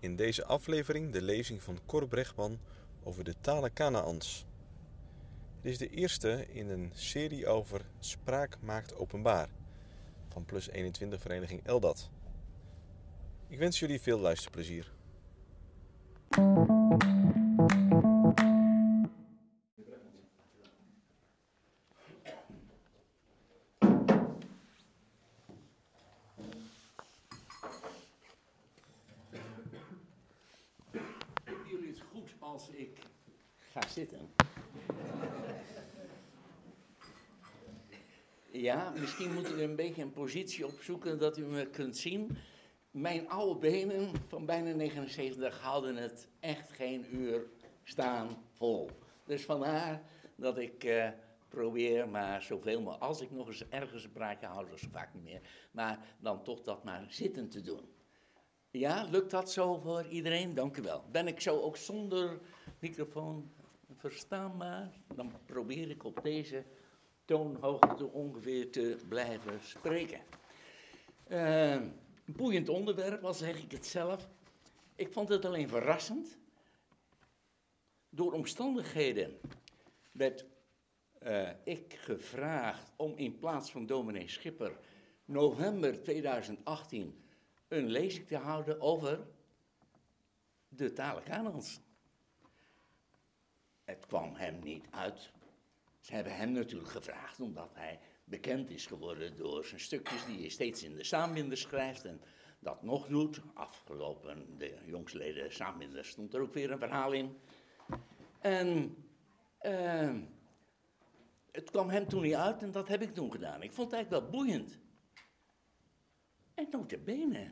In deze aflevering de lezing van Cor Brechtman over de talen Kanaans. Dit is de eerste in een serie over Spraak maakt openbaar van Plus 21 Vereniging Eldat. Ik wens jullie veel luisterplezier. Ik ga zitten? Ja, misschien moeten we een beetje een positie opzoeken dat u me kunt zien. Mijn oude benen van bijna 79 houden het echt geen uur staan vol. Dus vandaar dat ik eh, probeer maar zoveel mogelijk, als ik nog eens ergens een praatje hou, dat is vaak niet meer, maar dan toch dat maar zitten te doen. Ja, lukt dat zo voor iedereen? Dank u wel. Ben ik zo ook zonder microfoon verstaanbaar? Dan probeer ik op deze toonhoogte ongeveer te blijven spreken. Een boeiend onderwerp, al zeg ik het zelf. Ik vond het alleen verrassend. Door omstandigheden werd eh, ik gevraagd om in plaats van dominee Schipper november 2018 een lezing te houden over de talen Kanaans. Het kwam hem niet uit. Ze hebben hem natuurlijk gevraagd omdat hij bekend is geworden door zijn stukjes die hij steeds in de saambinder schrijft en dat nog doet. Afgelopen, de jongsleden saambinder stond er ook weer een verhaal in. En eh, het kwam hem toen niet uit en dat heb ik toen gedaan. Ik vond het eigenlijk wel boeiend. En notabene,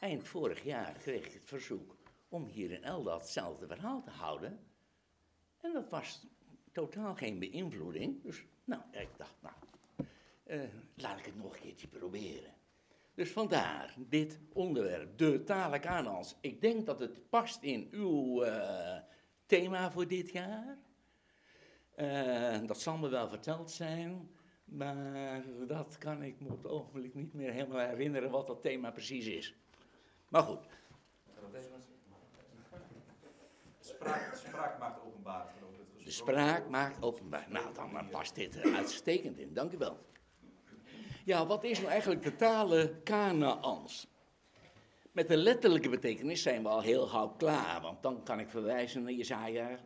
eind vorig jaar kreeg ik het verzoek om hier in Eldat hetzelfde verhaal te houden. En dat was totaal geen beïnvloeding. Dus nou, ik dacht, nou, eh, laat ik het nog een keertje proberen. Dus vandaar dit onderwerp, de talen Kanaans. Ik denk dat het past in uw eh, thema voor dit jaar. Eh, dat zal me wel verteld zijn. Maar dat kan ik me op het ogenblik niet meer helemaal herinneren wat dat thema precies is. Maar goed, Spraak, spraak maakt openbaar. de spraak maakt openbaar. Nou, dan, past dit er uitstekend in. Dank u wel. Ja, wat is nou eigenlijk de talen Kanaans? Met de letterlijke betekenis zijn we al heel gauw klaar, want dan kan ik verwijzen naar Jesaja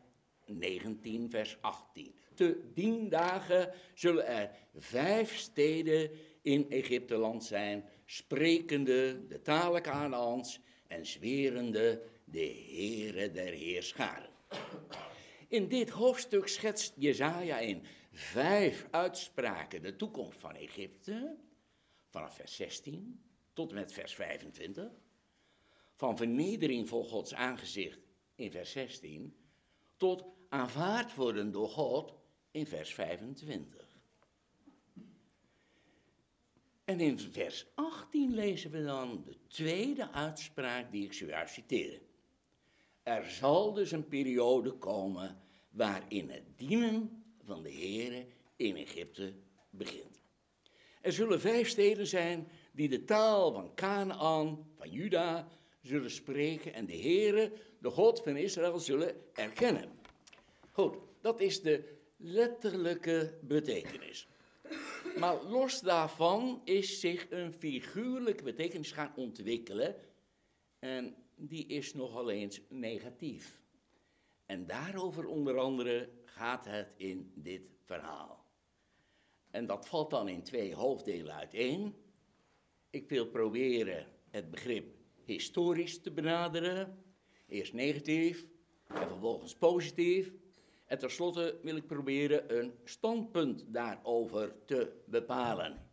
19, vers 18. Te dien dagen zullen er vijf steden in Egypte land zijn, sprekende de talen Kanaans en zwerende de Heere der Heerscharen. In dit hoofdstuk schetst Jezaja in vijf uitspraken de toekomst van Egypte, vanaf vers 16 tot en met vers 25, van vernedering voor Gods aangezicht in vers 16, tot aanvaard worden door God in vers 25. En in vers 18 lezen we dan de tweede uitspraak die ik zojuist citeerde. Er zal dus een periode komen waarin het dienen van de Heere in Egypte begint. Er zullen vijf steden zijn die de taal van Canaan, van Juda, zullen spreken en de Heere, de God van Israël, zullen erkennen. Goed, dat is de letterlijke betekenis. Maar los daarvan is zich een figuurlijke betekenis gaan ontwikkelen en die is nogal eens negatief. En daarover onder andere gaat het in dit verhaal. En dat valt dan in twee hoofddelen uiteen. Ik wil proberen het begrip historisch te benaderen. Eerst negatief en vervolgens positief. En tenslotte wil ik proberen een standpunt daarover te bepalen.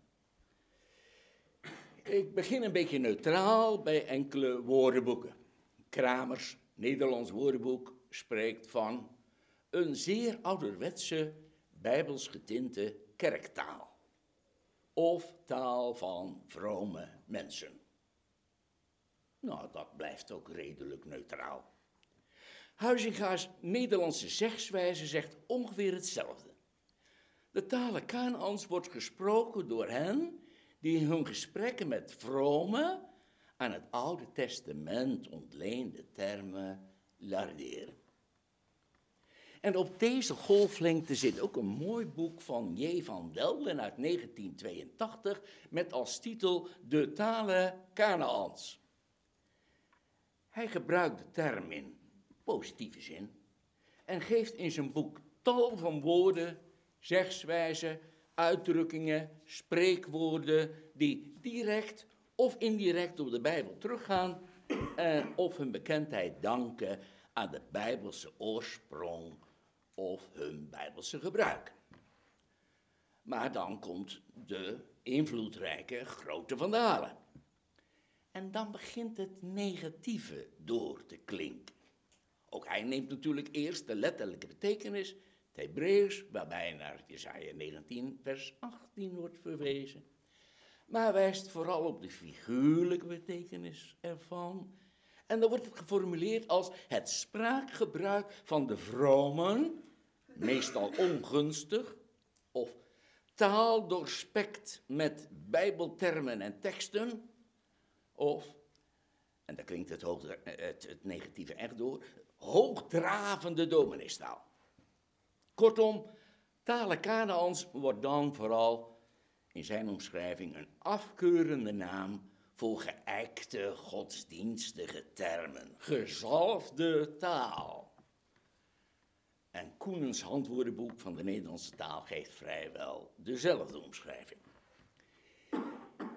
Ik begin een beetje neutraal bij enkele woordenboeken. Kramers Nederlands woordenboek spreekt van een zeer ouderwetse, bijbels getinte kerktaal. Of taal van vrome mensen. Nou, dat blijft ook redelijk neutraal. Huizinga's Nederlandse zegswijze zegt ongeveer hetzelfde. De talen Kanaans wordt gesproken door hen die hun gesprekken met vrome, aan het Oude Testament ontleende termen larderen. En op deze golflengte zit ook een mooi boek van J. van Delden uit 1982 met als titel De talen Kanaans. Hij gebruikt de term in positieve zin en geeft in zijn boek tal van woorden, zegswijzen, uitdrukkingen, spreekwoorden die direct of indirect op de Bijbel teruggaan en of hun bekendheid danken aan de Bijbelse oorsprong of hun Bijbelse gebruik. Maar dan komt de invloedrijke grote vandalen. En dan begint het negatieve door te klinken. Ook hij neemt natuurlijk eerst de letterlijke betekenis, het Hebreeuws, waarbij naar Jesaja 19, vers 18 wordt verwezen. Maar wijst vooral op de figuurlijke betekenis ervan. En dan wordt het geformuleerd als het spraakgebruik van de vromen, meestal ongunstig, of taal doorspekt met bijbeltermen en teksten, of, en daar klinkt het, het, het negatieve echt door, hoogdravende domineestaal. Kortom, talen Kanaans wordt dan vooral in zijn omschrijving een afkeurende naam voor geëikte godsdienstige termen, gezalfde taal. En Koenens handwoordenboek van de Nederlandse taal geeft vrijwel dezelfde omschrijving.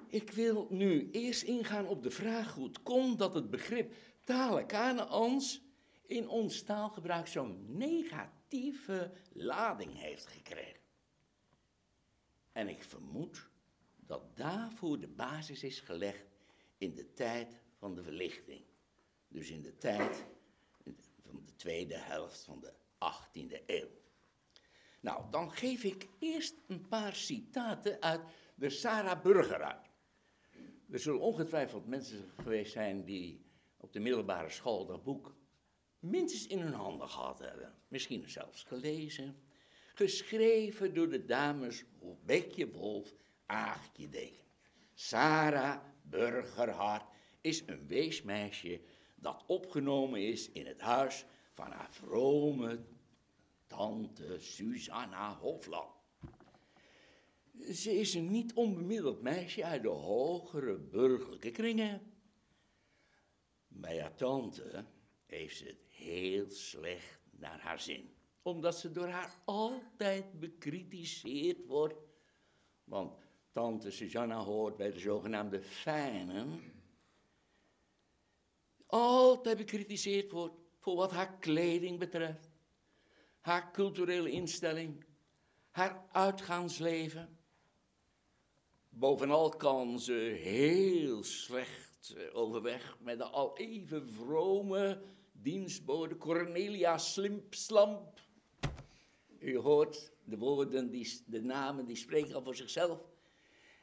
Ik wil nu eerst ingaan op de vraag hoe het komt dat het begrip talen Kanaans in ons taalgebruik zo'n negatieve lading heeft gekregen. En ik vermoed dat daarvoor de basis is gelegd in de tijd van de verlichting. Dus in de tijd van de tweede helft van de 18e eeuw. Nou, dan geef ik eerst een paar citaten uit de Sarah Burger uit. Er zullen ongetwijfeld mensen geweest zijn die op de middelbare school dat boek minstens in hun handen gehad hebben. Misschien zelfs gelezen. Geschreven door de dames Bekje Wolf, Aagje Deken. Sarah Burgerhart is een weesmeisje dat opgenomen is in het huis van haar vrome tante Susanna Hofland. Ze is een niet onbemiddeld meisje uit de hogere burgerlijke kringen. Bij haar tante heeft ze het heel slecht naar haar zin. Omdat ze door haar altijd bekritiseerd wordt. Want tante Susanna hoort bij de zogenaamde fijnen. Altijd bekritiseerd wordt voor wat haar kleding betreft. Haar culturele instelling. Haar uitgaansleven. Bovenal kan ze heel slecht eh, overweg met de al even vrome dienstbode Cornelia Slimpslamp. U hoort de woorden, die, de namen, die spreken al voor zichzelf.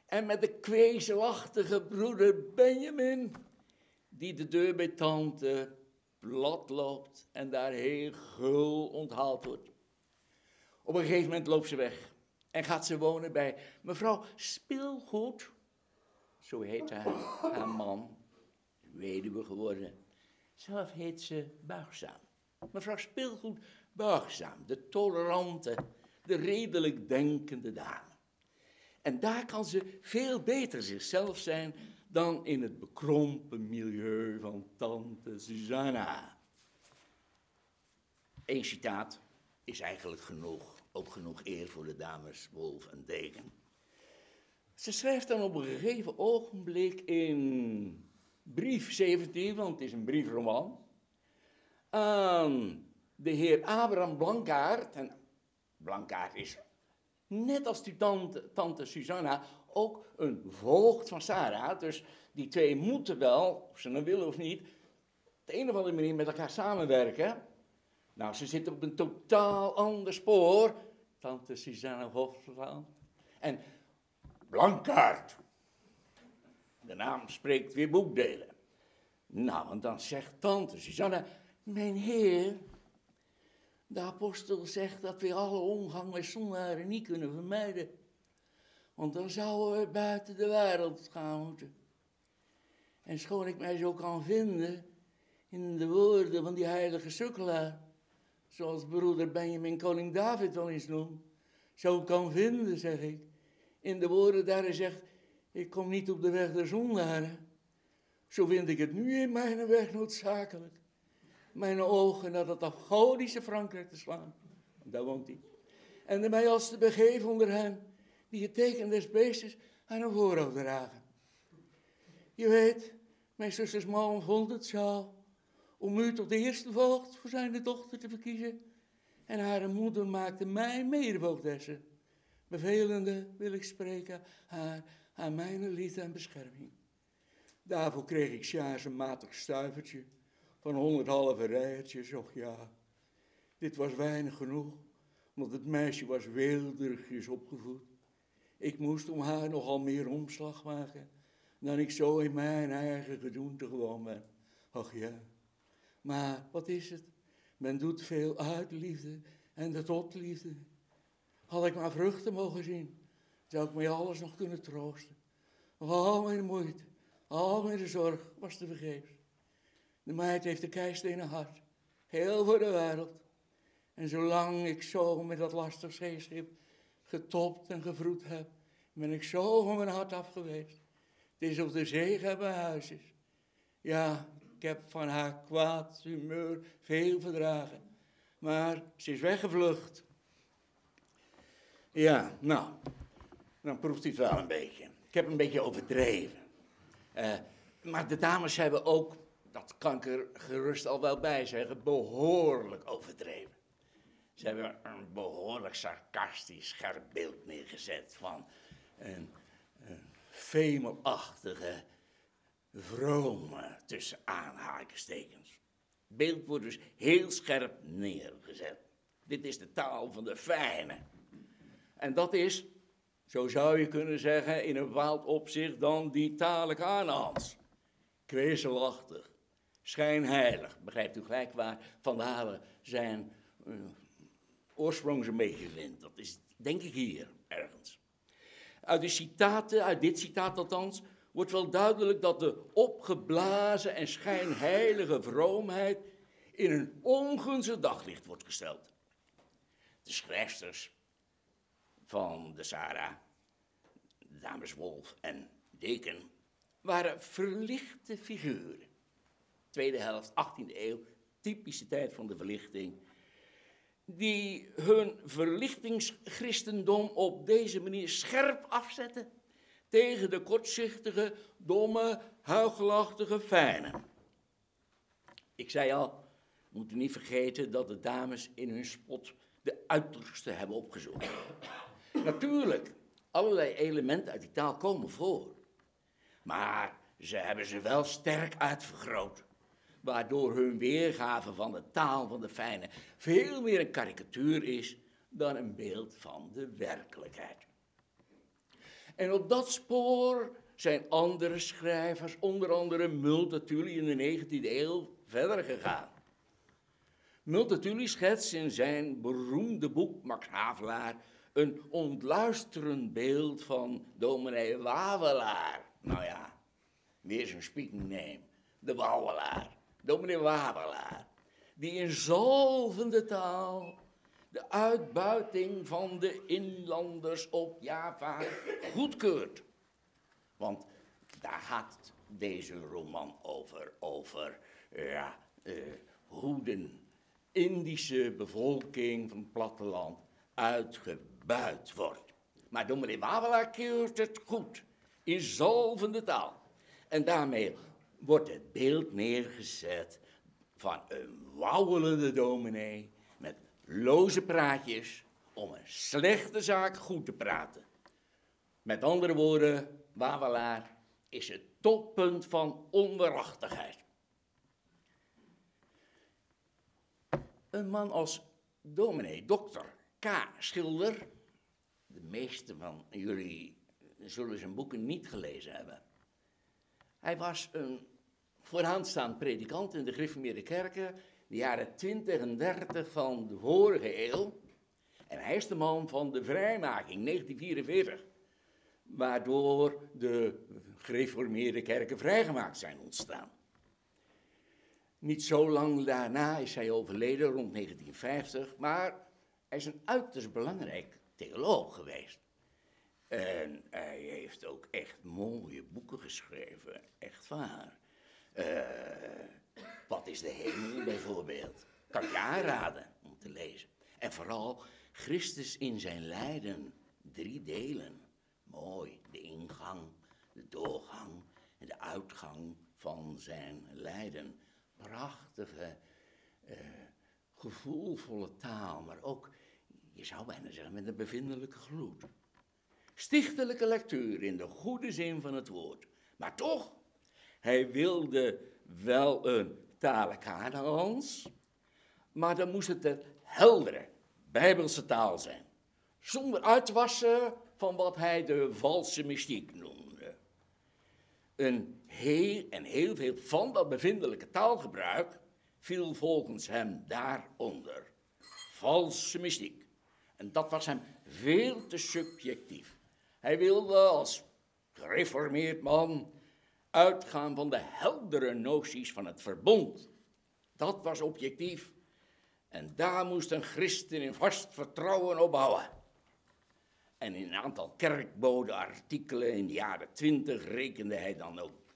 En met de kwezelachtige broeder Benjamin, die de deur bij tante plat loopt en daar heel gul onthaald wordt. Op een gegeven moment loopt ze weg en gaat ze wonen bij mevrouw Speelgoed, zo heet haar, haar man, weduwe geworden. Zelf heet ze Buigzaam. Mevrouw Speelgoed Buigzaam, de tolerante, de redelijk denkende dame. En daar kan ze veel beter zichzelf zijn dan in het bekrompen milieu van tante Susanna. Eén citaat is eigenlijk genoeg, ook genoeg eer voor de dames Wolf en Degen. Ze schrijft dan op een gegeven ogenblik in brief 17, want het is een briefroman, aan de heer Abraham Blankaart. En Blankaart is, net als die tante, tante Susanna, ook een voogd van Sarah. Dus die twee moeten wel, of ze nou willen of niet, op de een of andere manier met elkaar samenwerken. Nou, ze zitten op een totaal ander spoor. Tante Susanna Hofland. En Blankaart. De naam spreekt weer boekdelen. Nou, want dan zegt tante Susanna, mijn heer, de apostel zegt dat we alle omgang met zondaren niet kunnen vermijden. Want dan zouden we buiten de wereld gaan moeten. En schoon ik mij zo kan vinden in de woorden van die heilige sukkelaar, zoals broeder Benjamin koning David wel eens noemt, zo kan vinden, zeg ik, in de woorden daar hij zegt, ik kom niet op de weg der zondaren. Zo vind ik het nu in mijn weg noodzakelijk. Mijn ogen naar dat afgodische Frankrijk te slaan. Daar woont hij. En mij als te begeven onder hen die het teken des beestes aan hun voorhoofd dragen. Je weet, mijn zusters man vond het zo om u tot de eerste voogd voor zijn dochter te verkiezen. En haar moeder maakte mij medevoogdesse. Bevelende wil ik spreken haar aan mijn liefde en bescherming. Daarvoor kreeg ik sjaars een matig stuivertje van honderd halve rijertjes, och ja. Dit was weinig genoeg, want het meisje was weelderigjes opgevoed. Ik moest om haar nogal meer omslag maken dan ik zo in mijn eigen gedoente gewoon ben. Ach ja, maar wat is het? Men doet veel uit liefde en de tot liefde. Had ik maar vruchten mogen zien, zou ik mij alles nog kunnen troosten. al mijn moeite, al mijn zorg was te vergeefs. De meid heeft de keistenen hart, heel voor de wereld. En zolang ik zo met dat lastig zeeschip getopt en gevroed heb, ben ik zo van mijn hart af geweest. Het is op de zee hebben huisjes. Ja, ik heb van haar kwaad humeur veel verdragen. Maar ze is weggevlucht. Ja, nou, dan proeft u het wel een beetje. Ik heb een beetje overdreven. Uh, maar de dames hebben ook, dat kan ik er gerust al wel bij zeggen, behoorlijk overdreven. Ze hebben een behoorlijk sarcastisch scherp beeld neergezet van een, een femelachtige, vrome, tussen aanhalingstekens. Het beeld wordt dus heel scherp neergezet. Dit is de taal van de fijne. En dat is, zo zou je kunnen zeggen, in een bepaald opzicht dan die taal Kanaans. Kwezelachtig, schijnheilig, begrijpt u gelijk waar Van zijn uh, oorsprong zo'n beetje vindt. Dat is denk ik hier ergens. Uit de citaten, uit dit citaat althans, wordt wel duidelijk dat de opgeblazen en schijnheilige vroomheid in een ongunstig daglicht wordt gesteld. De schrijfsters van de Sarah, dames Wolf en Deken, waren verlichte figuren. Tweede helft, 18e eeuw, typische tijd van de verlichting, die hun verlichtingschristendom op deze manier scherp afzetten tegen de kortzichtige, domme, huichelachtige fijne. Ik zei al, we moeten niet vergeten dat de dames in hun spot de uiterste hebben opgezocht. Natuurlijk, allerlei elementen uit die taal komen voor. Maar ze hebben ze wel sterk uitvergroot. Waardoor hun weergave van de taal van de fijne veel meer een karikatuur is dan een beeld van de werkelijkheid. En op dat spoor zijn andere schrijvers, onder andere Multatuli in de 19e eeuw, verder gegaan. Multatuli schetst in zijn beroemde boek Max Havelaar een ontluisterend beeld van dominee Wawelaar. Nou ja, weer zo'n speaking name. De Wawelaar, dominee Wawelaar. Die in zalvende taal de uitbuiting van de inlanders op Java goedkeurt. Want daar gaat deze roman over, over ja, uh, hoe de Indische bevolking van het platteland uitgebuit wordt. Maar dominee Wawelaar keurt het goed, in zalvende taal. En daarmee wordt het beeld neergezet van een wauwelende dominee met loze praatjes om een slechte zaak goed te praten. Met andere woorden, Wawelaar is het toppunt van onwaarachtigheid. Een man als dominee, dokter K. Schilder, de meeste van jullie zullen zijn boeken niet gelezen hebben. Hij was een vooraanstaand predikant in de gereformeerde kerken, de jaren 20 en 30 van de vorige eeuw. En hij is de man van de vrijmaking, 1944. waardoor de gereformeerde kerken vrijgemaakt zijn ontstaan. Niet zo lang daarna is hij overleden, rond 1950, maar hij is een uiterst belangrijk theoloog geweest. En hij heeft ook echt mooie boeken geschreven, echt waar. Uh, wat is de hemel bijvoorbeeld? Kan je aanraden om te lezen. En vooral Christus in zijn lijden, drie delen. Mooi, de ingang, de doorgang en de uitgang van zijn lijden. Prachtige, uh, gevoelvolle taal, maar ook, je zou bijna zeggen, met een bevindelijke gloed. Stichtelijke lectuur in de goede zin van het woord. Maar toch, hij wilde wel een Kanaans, maar dan moest het een heldere, bijbelse taal zijn. Zonder uitwassen van wat hij de valse mystiek noemde. Een heel, en heel veel van dat bevindelijke taalgebruik viel volgens hem daaronder. Valse mystiek. En dat was hem veel te subjectief. Hij wilde als gereformeerd man uitgaan van de heldere noties van het verbond. Dat was objectief. En daar moest een christen in vast vertrouwen op bouwen. En in een aantal kerkbodenartikelen in de jaren twintig rekende hij dan ook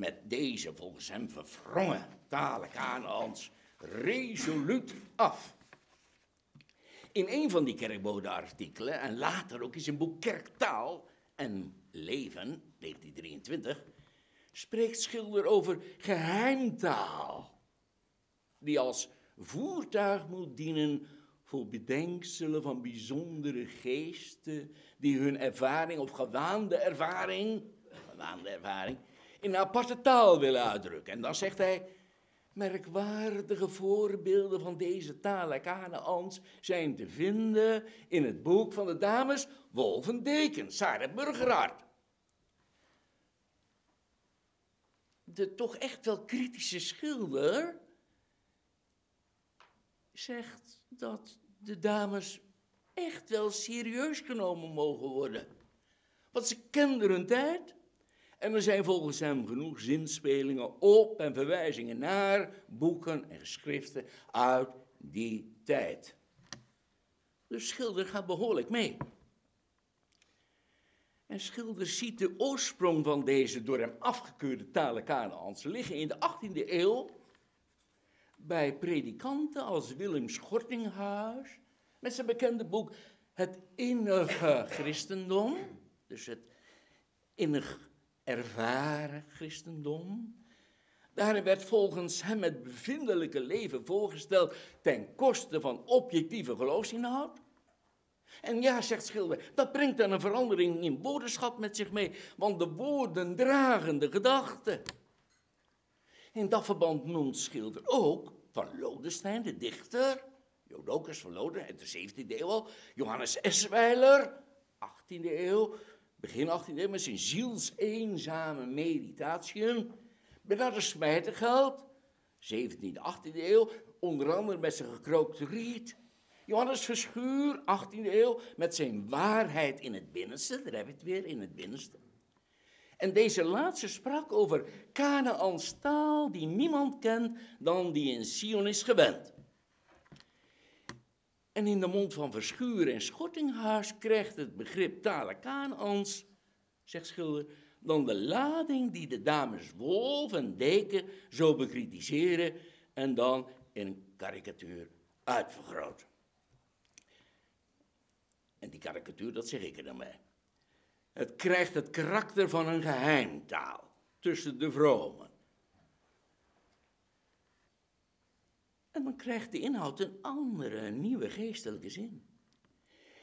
met deze volgens hem verwrongen talen Kanaans resoluut af. In een van die kerkbodenartikelen en later ook in zijn boek Kerktaal en Leven, 1923, spreekt Schilder over geheimtaal, die als voertuig moet dienen voor bedenkselen van bijzondere geesten, die hun ervaring of gewaande ervaring, gewaande ervaring, in een aparte taal willen uitdrukken. En dan zegt hij, merkwaardige voorbeelden van deze taal Kanaans zijn te vinden in het boek van de dames Wolven-Deken, Sarah Burgerhart. de toch echt wel kritische schilder zegt dat de dames echt wel serieus genomen mogen worden. Want ze kenden hun tijd en er zijn volgens hem genoeg zinspelingen op en verwijzingen naar boeken en geschriften uit die tijd. De schilder gaat behoorlijk mee. En Schilder ziet de oorsprong van deze door hem afgekeurde talen Kanaans liggen in de 18e eeuw bij predikanten als Willem Schortinghuis met zijn bekende boek Het innige christendom, dus het innig ervaren christendom. Daarin werd volgens hem het bevindelijke leven voorgesteld ten koste van objectieve geloofsinhoud. En ja, zegt Schilder, dat brengt dan een verandering in woordenschap met zich mee, want de woorden dragen de gedachten. In dat verband noemt Schilder ook van Lodestein, de dichter, Jodocus van Loden uit de 17e eeuw al, Johannes Esweiler, 18e eeuw, begin 18e eeuw, met zijn zielseenzame meditatiën. Bernardus Smijtergeld, 17e, 18e eeuw, onder andere met zijn gekrookte riet. Johannes Verschuur, 18e eeuw, met zijn waarheid in het binnenste, daar heb je het weer, in het binnenste. En deze laatste sprak over Kanaans taal die niemand kent dan die in Sion is gewend. En in de mond van Verschuur en Schottinghuis krijgt het begrip talen Kanaans, zegt Schilder, dan de lading die de dames Wolf en Deken zo bekritiseren en dan in een karikatuur uitvergroten. En die karikatuur, dat zeg ik er dan bij. Het krijgt het karakter van een geheimtaal tussen de vromen. En dan krijgt de inhoud een andere, nieuwe geestelijke zin.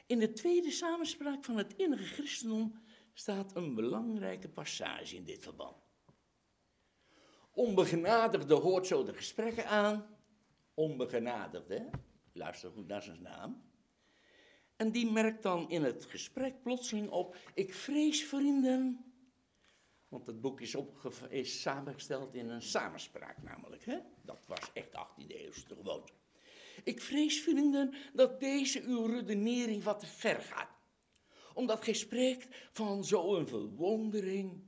In de tweede samenspraak van het innige christendom staat een belangrijke passage in dit verband. Onbegenadigde hoort zo de gesprekken aan. Onbegenadigde, luister goed naar zijn naam. En die merkt dan in het gesprek plotseling op, ik vrees vrienden, want het boek is, is samengesteld in een samenspraak namelijk, hè? dat was echt 18e eeuwse gewoonte. Ik vrees vrienden dat deze uw redenering wat te ver gaat. omdat gij spreekt van zo'n verwondering,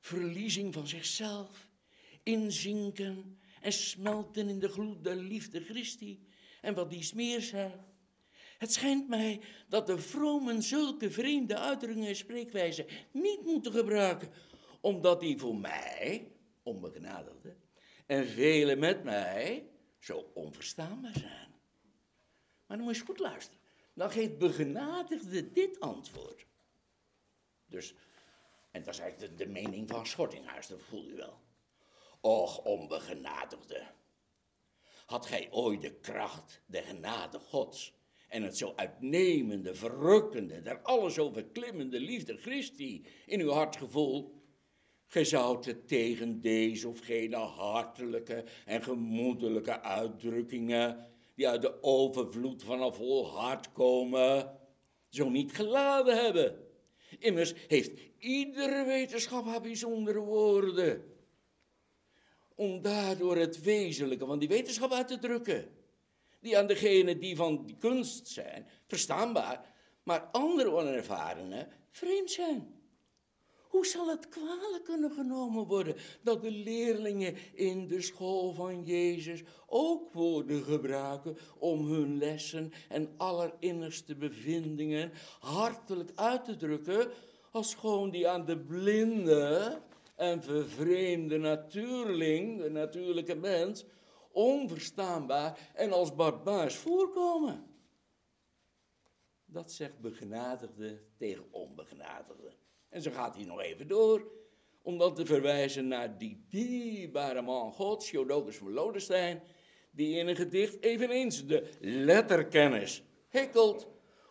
verliezing van zichzelf, inzinken en smelten in de gloed der liefde Christi en wat dies meer zijn. Het schijnt mij dat de vromen zulke vreemde uitdrukkingen en spreekwijzen niet moeten gebruiken, omdat die voor mij, onbegenadigde, en velen met mij zo onverstaanbaar zijn. Maar dan moet je goed luisteren. Dan geeft begenadigde dit antwoord. Dus, en dat is eigenlijk de, mening van Schortinghuis, dat voel je wel. Och, onbegenadigde. Had gij ooit de kracht, de genade Gods en het zo uitnemende, verrukkende, der alles overklimmende liefde Christi in uw hart gevoeld, Het tegen deze of gene hartelijke en gemoedelijke uitdrukkingen, die uit de overvloed van een vol hart komen, zo niet geladen hebben. Immers heeft iedere wetenschap haar bijzondere woorden. Om daardoor het wezenlijke van die wetenschap uit te drukken. Die aan degenen die van die kunst zijn, verstaanbaar, maar andere onervarenen vreemd zijn. Hoe zal het kwalijk kunnen genomen worden dat de leerlingen in de school van Jezus ook woorden gebruiken om hun lessen en allerinnerste bevindingen hartelijk uit te drukken, als gewoon die aan de blinde en vervreemde natuurling, de natuurlijke mens, onverstaanbaar en als barbaars voorkomen? Dat zegt begenadigde tegen onbegenadigde. En zo gaat hij nog even door, om dan te verwijzen naar die dierbare man Gods, Jodokus van Lodestein, die in een gedicht eveneens de letterkennis hikkelt,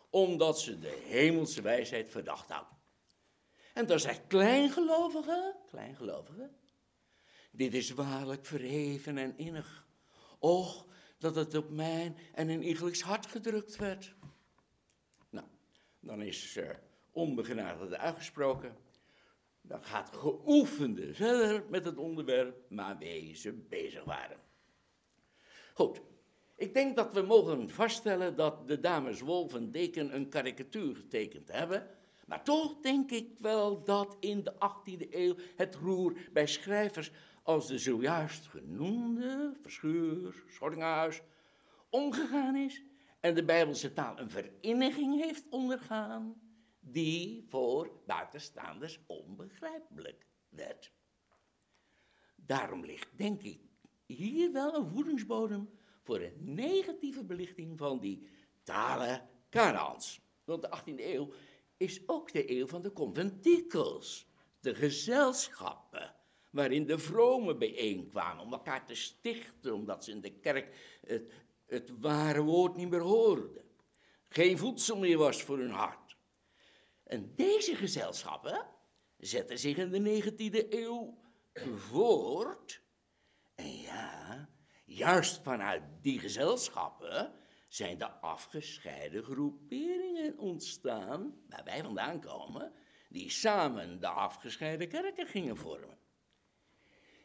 omdat ze de hemelse wijsheid verdacht houdt. En dan zegt kleingelovige, kleingelovige, dit is waarlijk verheven en innig. Och, dat het op mijn en in iegelijks hart gedrukt werd. Nou, dan is uh, onbegenadigde uitgesproken. Dan gaat geoefende verder met het onderwerp maar ze bezig waren. Goed, ik denk dat we mogen vaststellen dat de dames Wolf en Deken een karikatuur getekend hebben. Maar toch denk ik wel dat in de 18e eeuw het roer bij schrijvers als de zojuist genoemde Verschuur, Schortinghuis omgegaan is en de Bijbelse taal een verinniging heeft ondergaan die voor buitenstaanders onbegrijpelijk werd. Daarom ligt, denk ik, hier wel een voedingsbodem voor een negatieve belichting van die talen Kanaans. Want de 18e eeuw is ook de eeuw van de conventikels, de gezelschappen, waarin de vromen bijeenkwamen om elkaar te stichten, omdat ze in de kerk het, het ware woord niet meer hoorden. Geen voedsel meer was voor hun hart. En deze gezelschappen zetten zich in de 19e eeuw voort. En ja, juist vanuit die gezelschappen zijn de afgescheiden groeperingen ontstaan, waar wij vandaan komen, die samen de afgescheiden kerken gingen vormen.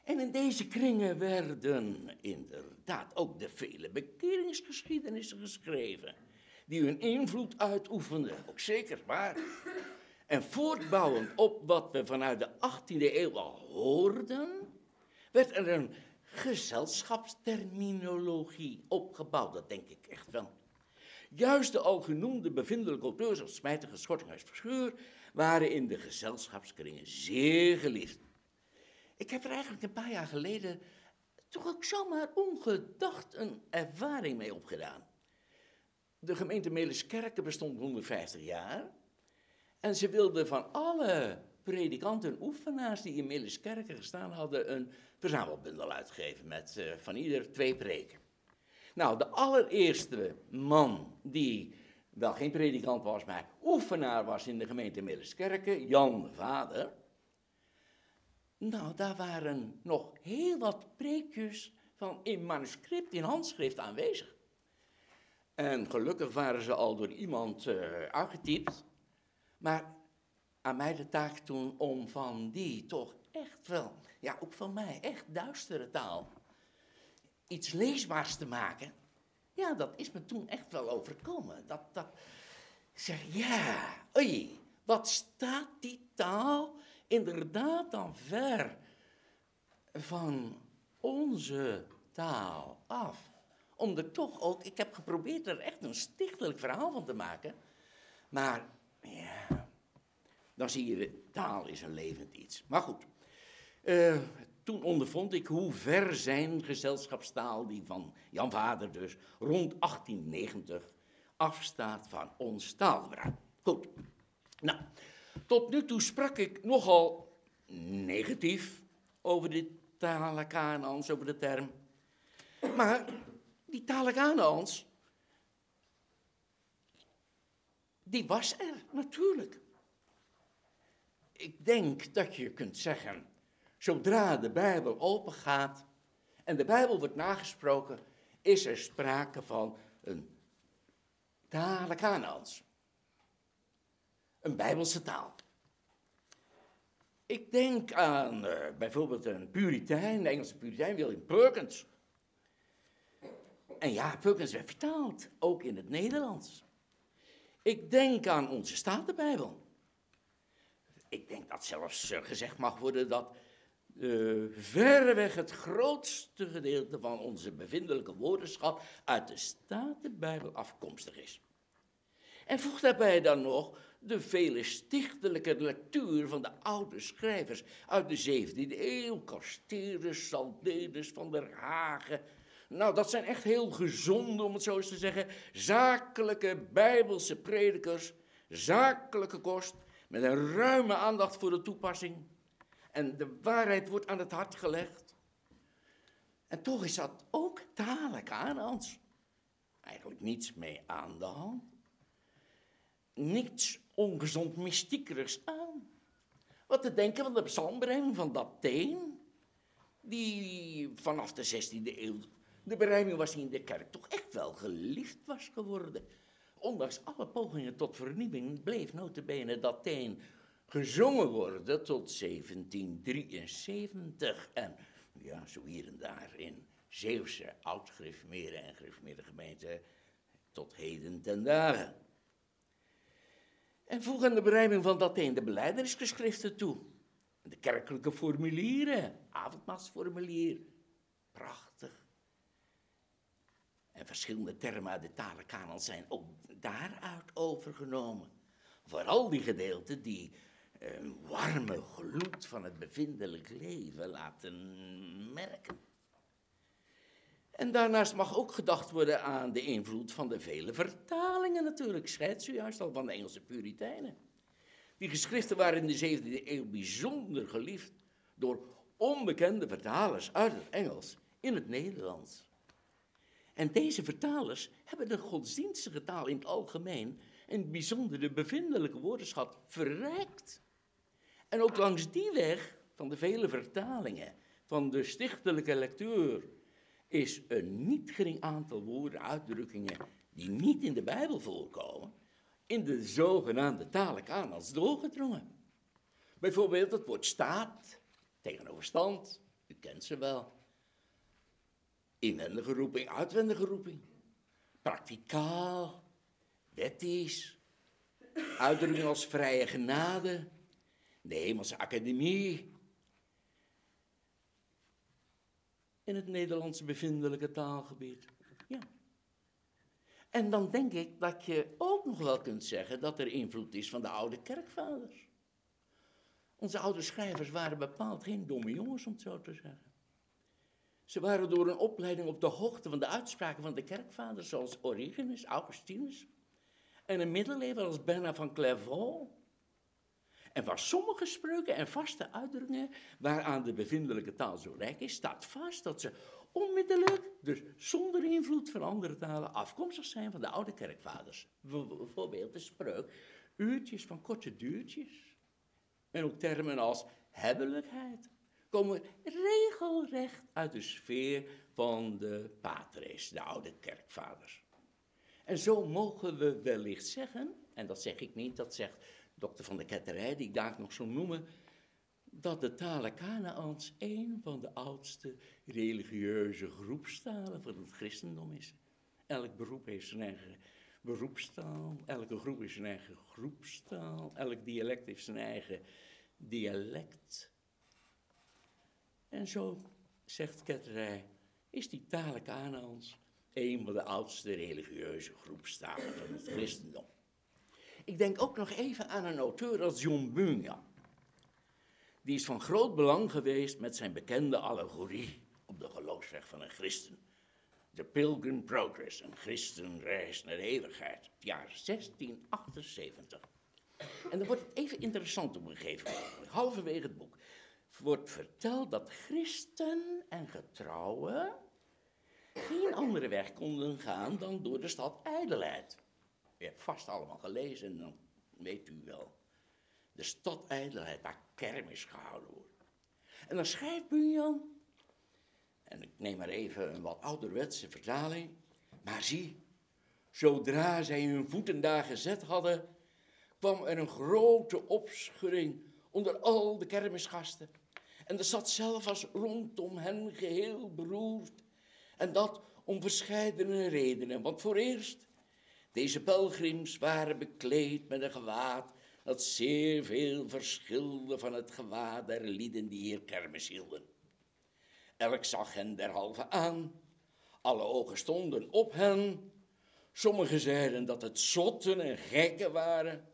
En in deze kringen werden inderdaad ook de vele bekeringsgeschiedenissen geschreven die hun invloed uitoefenden. Ook zeker waar. En voortbouwend op wat we vanuit de 18e eeuw al hoorden, werd er een gezelschapsterminologie opgebouwd. Dat denk ik echt wel. Juist de al genoemde bevindelijke auteurs als Smijtige, Schortinghuis, Verscheur waren in de gezelschapskringen zeer geliefd. Ik heb er eigenlijk een paar jaar geleden toch ook zomaar ongedacht een ervaring mee opgedaan. De gemeente Meliskerken bestond 150 jaar. En ze wilden van alle predikanten en oefenaars die in Meliskerken gestaan hadden een verzamelbundel uitgeven met uh, van ieder twee preken. Nou, de allereerste man die wel geen predikant was, maar oefenaar was in de gemeente Meliskerken, Jan de Vader. Nou, daar waren nog heel wat preekjes van in manuscript, in handschrift aanwezig. En gelukkig waren ze al door iemand uh. Maar aan mij de taak toen om van die toch echt wel, ja ook van mij, echt duistere taal, iets leesbaars te maken. Ja, dat is me toen echt wel overkomen. Dat, dat, ik zeg, ja, oei, Wat staat die taal inderdaad dan ver van onze taal af? Om er toch ook, ik heb geprobeerd er echt een stichtelijk verhaal van te maken, maar ja, dan zie je, taal is een levend iets. Maar goed, uh, toen ondervond ik hoe ver zijn gezelschapstaal, die van Jan Vader dus, rond 1890 afstaat van ons taalgebruik. Goed. Nou, tot nu toe sprak ik nogal negatief over de talen over de term. Maar die talen die was er natuurlijk. Ik denk dat je kunt zeggen Zodra de Bijbel opengaat en de Bijbel wordt nagesproken, is er sprake van een tale Kanaans. Een Bijbelse taal. Ik denk aan uh, bijvoorbeeld een Puritein, de Engelse Puritein, William Perkins. En ja, Perkins werd vertaald, ook in het Nederlands. Ik denk aan onze Statenbijbel. Ik denk dat zelfs uh, gezegd mag worden dat uh, verreweg het grootste gedeelte van onze bevindelijke woordenschap uit de Statenbijbel afkomstig is. En voeg daarbij dan nog de vele stichtelijke lectuur van de oude schrijvers uit de 17e eeuw, Casterus, Saldedes, Van der Hagen. Nou, dat zijn echt heel gezonde, om het zo eens te zeggen, zakelijke bijbelse predikers, zakelijke kost, met een ruime aandacht voor de toepassing en de waarheid wordt aan het hart gelegd. En toch is dat ook dadelijk aan ons. Eigenlijk niets mee aan de hand. Niets ongezond mystiekerigs aan. Wat te denken van de psalmberijming van Dateen, die vanaf de 16e eeuw, de berijming was in de kerk toch echt wel geliefd was geworden. Ondanks alle pogingen tot vernieuwing bleef notabene Dateen gezongen worden tot 1773. En ja, zo hier en daar in Zeeuwse oud-gereformeerde en gereformeerde gemeenten tot heden ten dagen. En voeg aan de berijming van dat een de beleidenisgeschriften toe. De kerkelijke formulieren, avondmaalsformulier, prachtig. En verschillende termen uit de talenkanon zijn ook daaruit overgenomen. Vooral die gedeelten die een warme gloed van het bevindelijk leven laten merken. En daarnaast mag ook gedacht worden aan de invloed van de vele vertalingen natuurlijk. Scheidt juist al van de Engelse Puritijnen. Die geschriften waren in de 17e eeuw bijzonder geliefd door onbekende vertalers uit het Engels in het Nederlands. En deze vertalers hebben de godsdienstige taal in het algemeen en bijzonder de bevindelijke woordenschat verrijkt. En ook langs die weg van de vele vertalingen van de stichtelijke lectuur is een niet gering aantal woorden, uitdrukkingen die niet in de Bijbel voorkomen, in de zogenaamde talen als doorgedrongen. Bijvoorbeeld het woord staat tegenover stand, u kent ze wel. Inwendige roeping, uitwendige roeping. Prakticaal, wettisch, uitdrukkingen als vrije genade, de Hemelse Academie. In het Nederlandse bevindelijke taalgebied. Ja. En dan denk ik dat je ook nog wel kunt zeggen dat er invloed is van de oude kerkvaders. Onze oude schrijvers waren bepaald geen domme jongens, om het zo te zeggen. Ze waren door een opleiding op de hoogte van de uitspraken van de kerkvaders, zoals Origenes, Augustinus. En een middeleeuwen als Bernard van Clairvaux en van sommige spreuken en vaste uitdrukkingen waaraan de bevindelijke taal zo rijk is, staat vast dat ze onmiddellijk, dus zonder invloed van andere talen, afkomstig zijn van de oude kerkvaders. Bijvoorbeeld de spreuk, uurtjes van korte duurtjes. En ook termen als hebbelijkheid komen regelrecht uit de sfeer van de patres, de oude kerkvaders. En zo mogen we wellicht zeggen, en dat zeg ik niet, dat zegt dokter van de ketterij, die ik daar nog zo noemen, dat de talen Kanaans een van de oudste religieuze groepstalen van het christendom is. Elk beroep heeft zijn eigen beroepstaal. Elke groep heeft zijn eigen groepstaal. Elk dialect heeft zijn eigen dialect. En zo, zegt Ketterij, is die taal Kanaans een van de oudste religieuze groepstalen van het christendom. Ik denk ook nog even aan een auteur als John Bunyan. Die is van groot belang geweest met zijn bekende allegorie op de geloofsweg van een christen. The Pilgrim Progress, een christenreis naar de eeuwigheid, het jaar 1678. En dan wordt het even interessant op een gegeven moment, halverwege het boek, wordt verteld dat christen en getrouwen geen andere weg konden gaan dan door de stad Ijdelheid. U hebt vast allemaal gelezen, dan weet u wel. De stad Ijdelheid, waar kermis gehouden wordt. En dan schrijft Bunyan, en ik neem maar even een wat ouderwetse vertaling, maar zie, zodra zij hun voeten daar gezet hadden, kwam er een grote opschudding onder al de kermisgasten. En de stad zelf was rondom hen geheel beroerd. En dat om verscheidene redenen. Want voor eerst, deze pelgrims waren bekleed met een gewaad dat zeer veel verschilde van het gewaad der lieden die hier kermis hielden. Elk zag hen derhalve aan, alle ogen stonden op hen. Sommigen zeiden dat het zotten en gekken waren.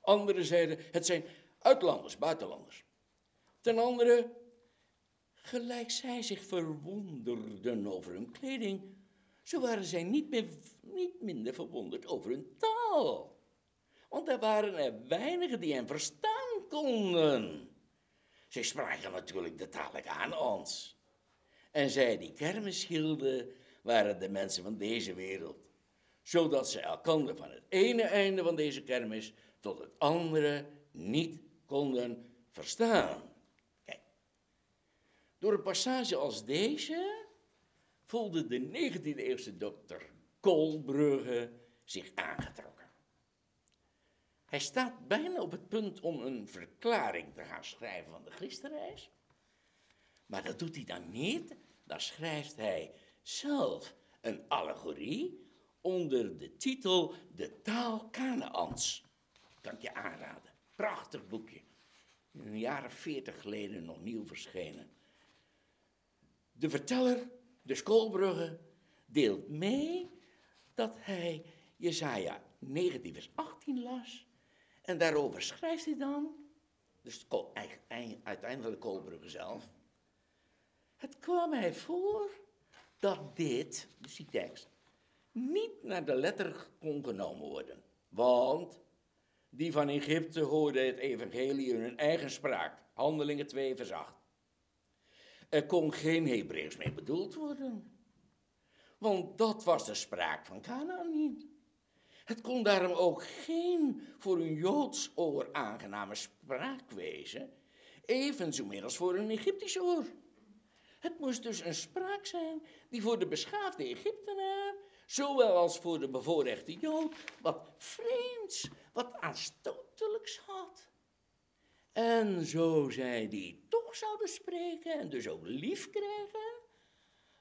Anderen zeiden het zijn uitlanders, buitenlanders. Ten andere, gelijk zij zich verwonderden over hun kleding, zo waren zij niet, meer, niet minder verwonderd over hun taal. Want er waren er weinigen die hen verstaan konden. Zij spraken natuurlijk de taal aan ons. En zij die kermis hielden, waren de mensen van deze wereld. Zodat ze elkander van het ene einde van deze kermis tot het andere niet konden verstaan. Door een passage als deze voelde de 19e eeuwse dokter Koolbrugge zich aangetrokken. Hij staat bijna op het punt om een verklaring te gaan schrijven van de Christenreis. Maar dat doet hij dan niet. Dan schrijft hij zelf een allegorie onder de titel De taal Kanaans. Kan ik je aanraden. Prachtig boekje. Een jaren veertig geleden nog nieuw verschenen. De verteller, de schoolbrugge, deelt mee dat hij Jesaja 19 vers 18 las. En daarover schrijft hij dan, dus uiteindelijk Koolbrugge zelf. Het kwam mij voor dat dit, dus die tekst, niet naar de letter kon genomen worden. Want die van Egypte hoorden het evangelie in hun eigen spraak. Handelingen 2 vers 8. Er kon geen Hebreeuws mee bedoeld worden. Want dat was de spraak van Canaan niet. Het kon daarom ook geen voor een Joods oor aangename spraak wezen, evenzo meer als voor een Egyptisch oor. Het moest dus een spraak zijn die voor de beschaafde Egyptenaar, zowel als voor de bevoorrechte Jood, wat vreemds, wat aanstotelijks had. En zo zij die toch zouden spreken en dus ook lief krijgen,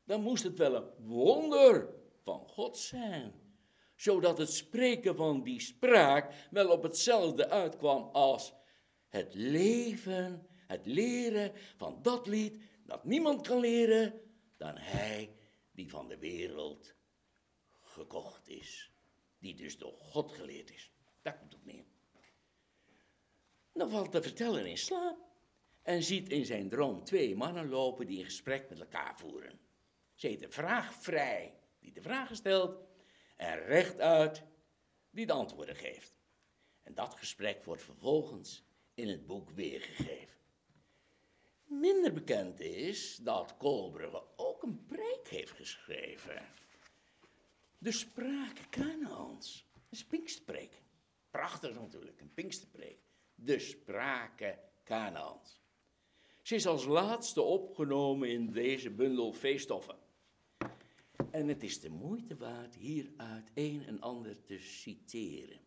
dan moest het wel een wonder van God zijn. Zodat het spreken van die spraak wel op hetzelfde uitkwam als het leven, het leren van dat lied dat niemand kan leren dan hij die van de wereld gekocht is. Die dus door God geleerd is. Daar komt het neer. Dan valt de verteller in slaap en ziet in zijn droom twee mannen lopen die een gesprek met elkaar voeren. Ze heet de vraag vrij die de vragen stelt en rechtuit die de antwoorden geeft. En dat gesprek wordt vervolgens in het boek weergegeven. Minder bekend is dat Koolbrugge ook een preek heeft geschreven. De spraak Kanaans. Een Pinksterpreek. Prachtig natuurlijk, een Pinksterpreek. De sprake Kanaans. Ze is als laatste opgenomen in deze bundel feeststoffen. En het is de moeite waard hieruit een en ander te citeren.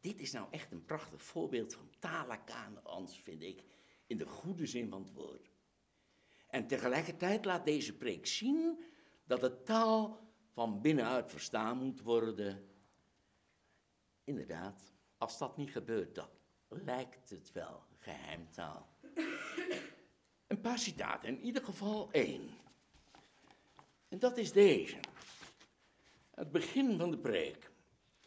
Dit is nou echt een prachtig voorbeeld van Kanaans, vind ik, in de goede zin van het woord. En tegelijkertijd laat deze preek zien dat de taal van binnenuit verstaan moet worden. Inderdaad, als dat niet gebeurt, dan lijkt het wel geheimtaal. Een paar citaten, in ieder geval één. En dat is deze. Het begin van de preek.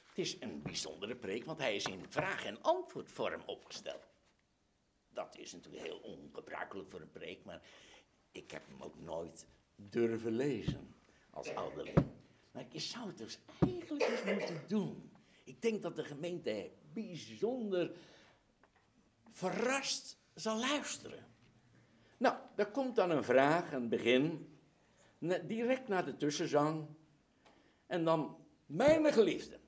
Het is een bijzondere preek, want hij is in vraag- en antwoordvorm opgesteld. Dat is natuurlijk heel ongebruikelijk voor een preek, maar ik heb hem ook nooit durven lezen als ouderling. Maar je zou het dus eigenlijk eens moeten doen. Ik denk dat de gemeente bijzonder verrast zal luisteren. Nou, daar komt dan een vraag, een begin, direct na de tussenzang. En dan, mijn geliefde,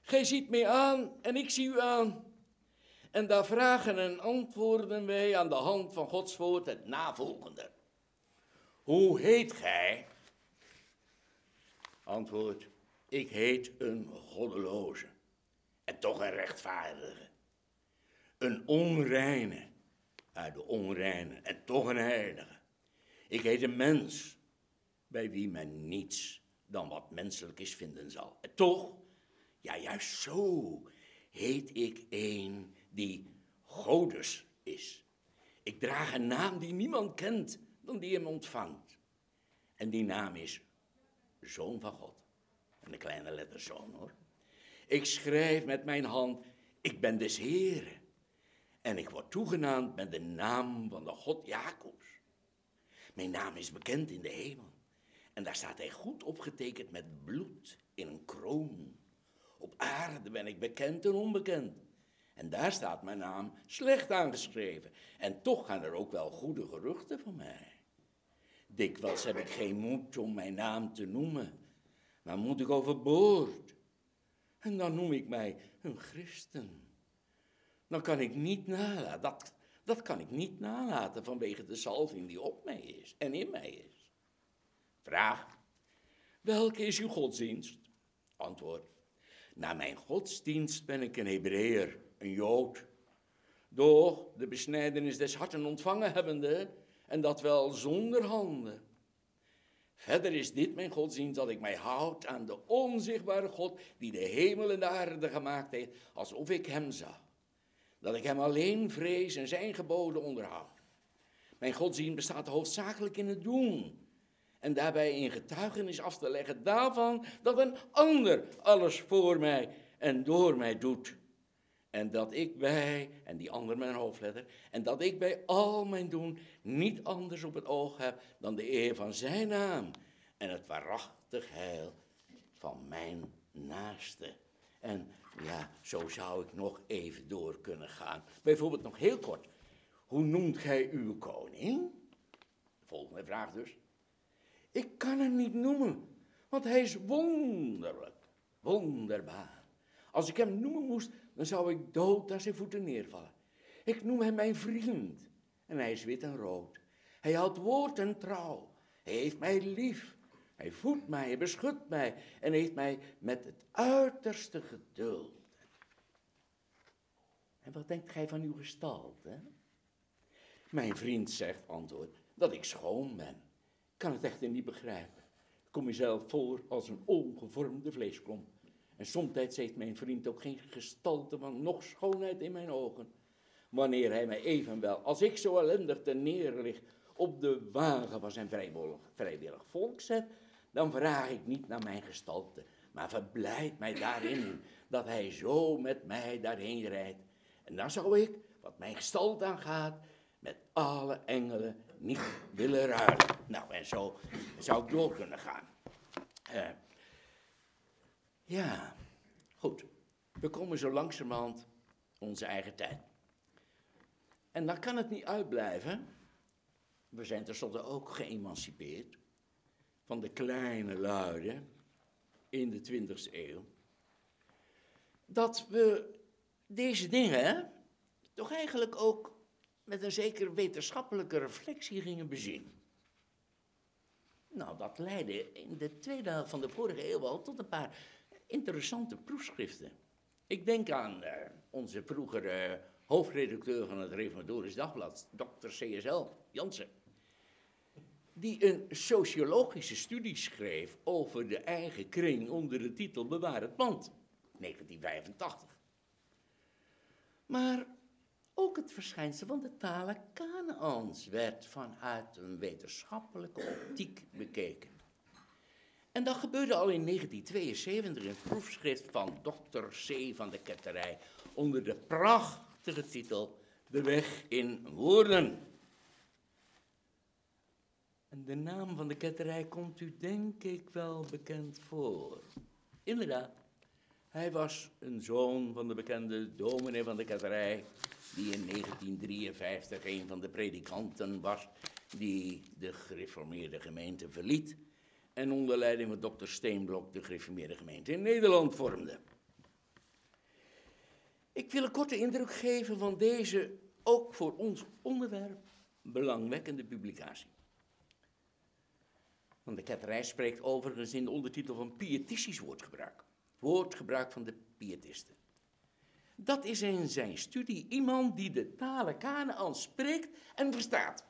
gij ziet mij aan en ik zie u aan. En daar vragen en antwoorden wij aan de hand van Gods woord het navolgende. Hoe heet gij? Antwoord, ik heet een goddeloze en toch een rechtvaardige. Een onreine uit de onreine en toch een heilige. Ik heet een mens bij wie men niets dan wat menselijk is vinden zal. En toch, ja juist zo, heet ik een die Godes is. Ik draag een naam die niemand kent dan die hem ontvangt. En die naam is Zoon van God. En de kleine letter Zoon hoor. Ik schrijf met mijn hand, ik ben des Heeren. En ik word toegenaamd met de naam van de God Jacobs. Mijn naam is bekend in de hemel. En daar staat hij goed opgetekend met bloed in een kroon. Op aarde ben ik bekend en onbekend. En daar staat mijn naam slecht aangeschreven. En toch gaan er ook wel goede geruchten van mij. Dikwijls heb ik geen moed om mijn naam te noemen, maar moet ik overboord. En dan noem ik mij een christen. Dan kan ik niet nalaten, dat, dat kan ik niet nalaten vanwege de salving die op mij is en in mij is. Vraag, welke is uw godsdienst? Antwoord, naar mijn godsdienst ben ik een Hebreeër, een Jood. Doch de besnijdenis des harten ontvangen hebbende, en dat wel zonder handen. Verder is dit mijn godsdienst dat ik mij houd aan de onzichtbare God die de hemel en de aarde gemaakt heeft, alsof ik hem zag. Dat ik hem alleen vrees en zijn geboden onderhoud. Mijn godsdienst bestaat hoofdzakelijk in het doen. En daarbij in getuigenis af te leggen daarvan dat een ander alles voor mij en door mij doet. En dat ik bij, en die ander mijn hoofdletter, en dat ik bij al mijn doen niet anders op het oog heb dan de eer van zijn naam en het waarachtig heil van mijn naaste. En ja, zo zou ik nog even door kunnen gaan. Bijvoorbeeld nog heel kort. Hoe noemt gij uw koning? Volgende vraag dus. Ik kan hem niet noemen, want hij is wonderlijk, wonderbaar. Als ik hem noemen moest, dan zou ik dood aan zijn voeten neervallen. Ik noem hem mijn vriend en hij is wit en rood. Hij houdt woord en trouw. Hij heeft mij lief. Hij voedt mij, hij beschut mij en heeft mij met het uiterste geduld. En wat denkt gij van uw gestalte? Mijn vriend zegt, antwoord, dat ik schoon ben. Ik kan het echter niet begrijpen. Ik kom mezelf voor als een ongevormde vleesklomp. En somtijds heeft mijn vriend ook geen gestalte van nog schoonheid in mijn ogen. Wanneer hij mij evenwel, als ik zo ellendig ten neer lig, op de wagen van zijn vrijwillig, vrijwillig volk zet, dan vraag ik niet naar mijn gestalte, maar verblijd mij daarin dat hij zo met mij daarheen rijdt. En dan zou ik, wat mijn gestalte aangaat, met alle engelen niet willen ruilen. Nou, en zo zou ik door kunnen gaan. Uh, ja, goed. We komen zo langzamerhand onze eigen tijd. En dan kan het niet uitblijven. We zijn tenslotte ook geëmancipeerd van de kleine luiden in de 20e eeuw. Dat we deze dingen toch eigenlijk ook met een zekere wetenschappelijke reflectie gingen bezien. Nou, dat leidde in de tweede helft van de vorige eeuw al tot een paar interessante proefschriften. Ik denk aan uh, onze vroegere hoofdredacteur van het Reformatorisch Dagblad, dokter CSL Jansen. die een sociologische studie schreef over de eigen kring onder de titel Bewaar het Land, 1985. Maar ook het verschijnsel van de talen Kanaans werd vanuit een wetenschappelijke optiek bekeken. En dat gebeurde al in 1972 in het proefschrift van Dr. C. van de Ketterij onder de prachtige titel De weg in woorden. En de naam van de ketterij komt u denk ik wel bekend voor. Inderdaad, hij was een zoon van de bekende dominee van de ketterij, die in 1953 een van de predikanten was die de gereformeerde gemeente verliet en onder leiding van dokter Steenblok de gereformeerde gemeente in Nederland vormde. Ik wil een korte indruk geven van deze, ook voor ons onderwerp, belangwekkende publicatie. Want de ketterij spreekt overigens in de ondertitel van pietistisch woordgebruik. Woordgebruik van de pietisten. Dat is in zijn studie iemand die de talen Kanaan spreekt en verstaat.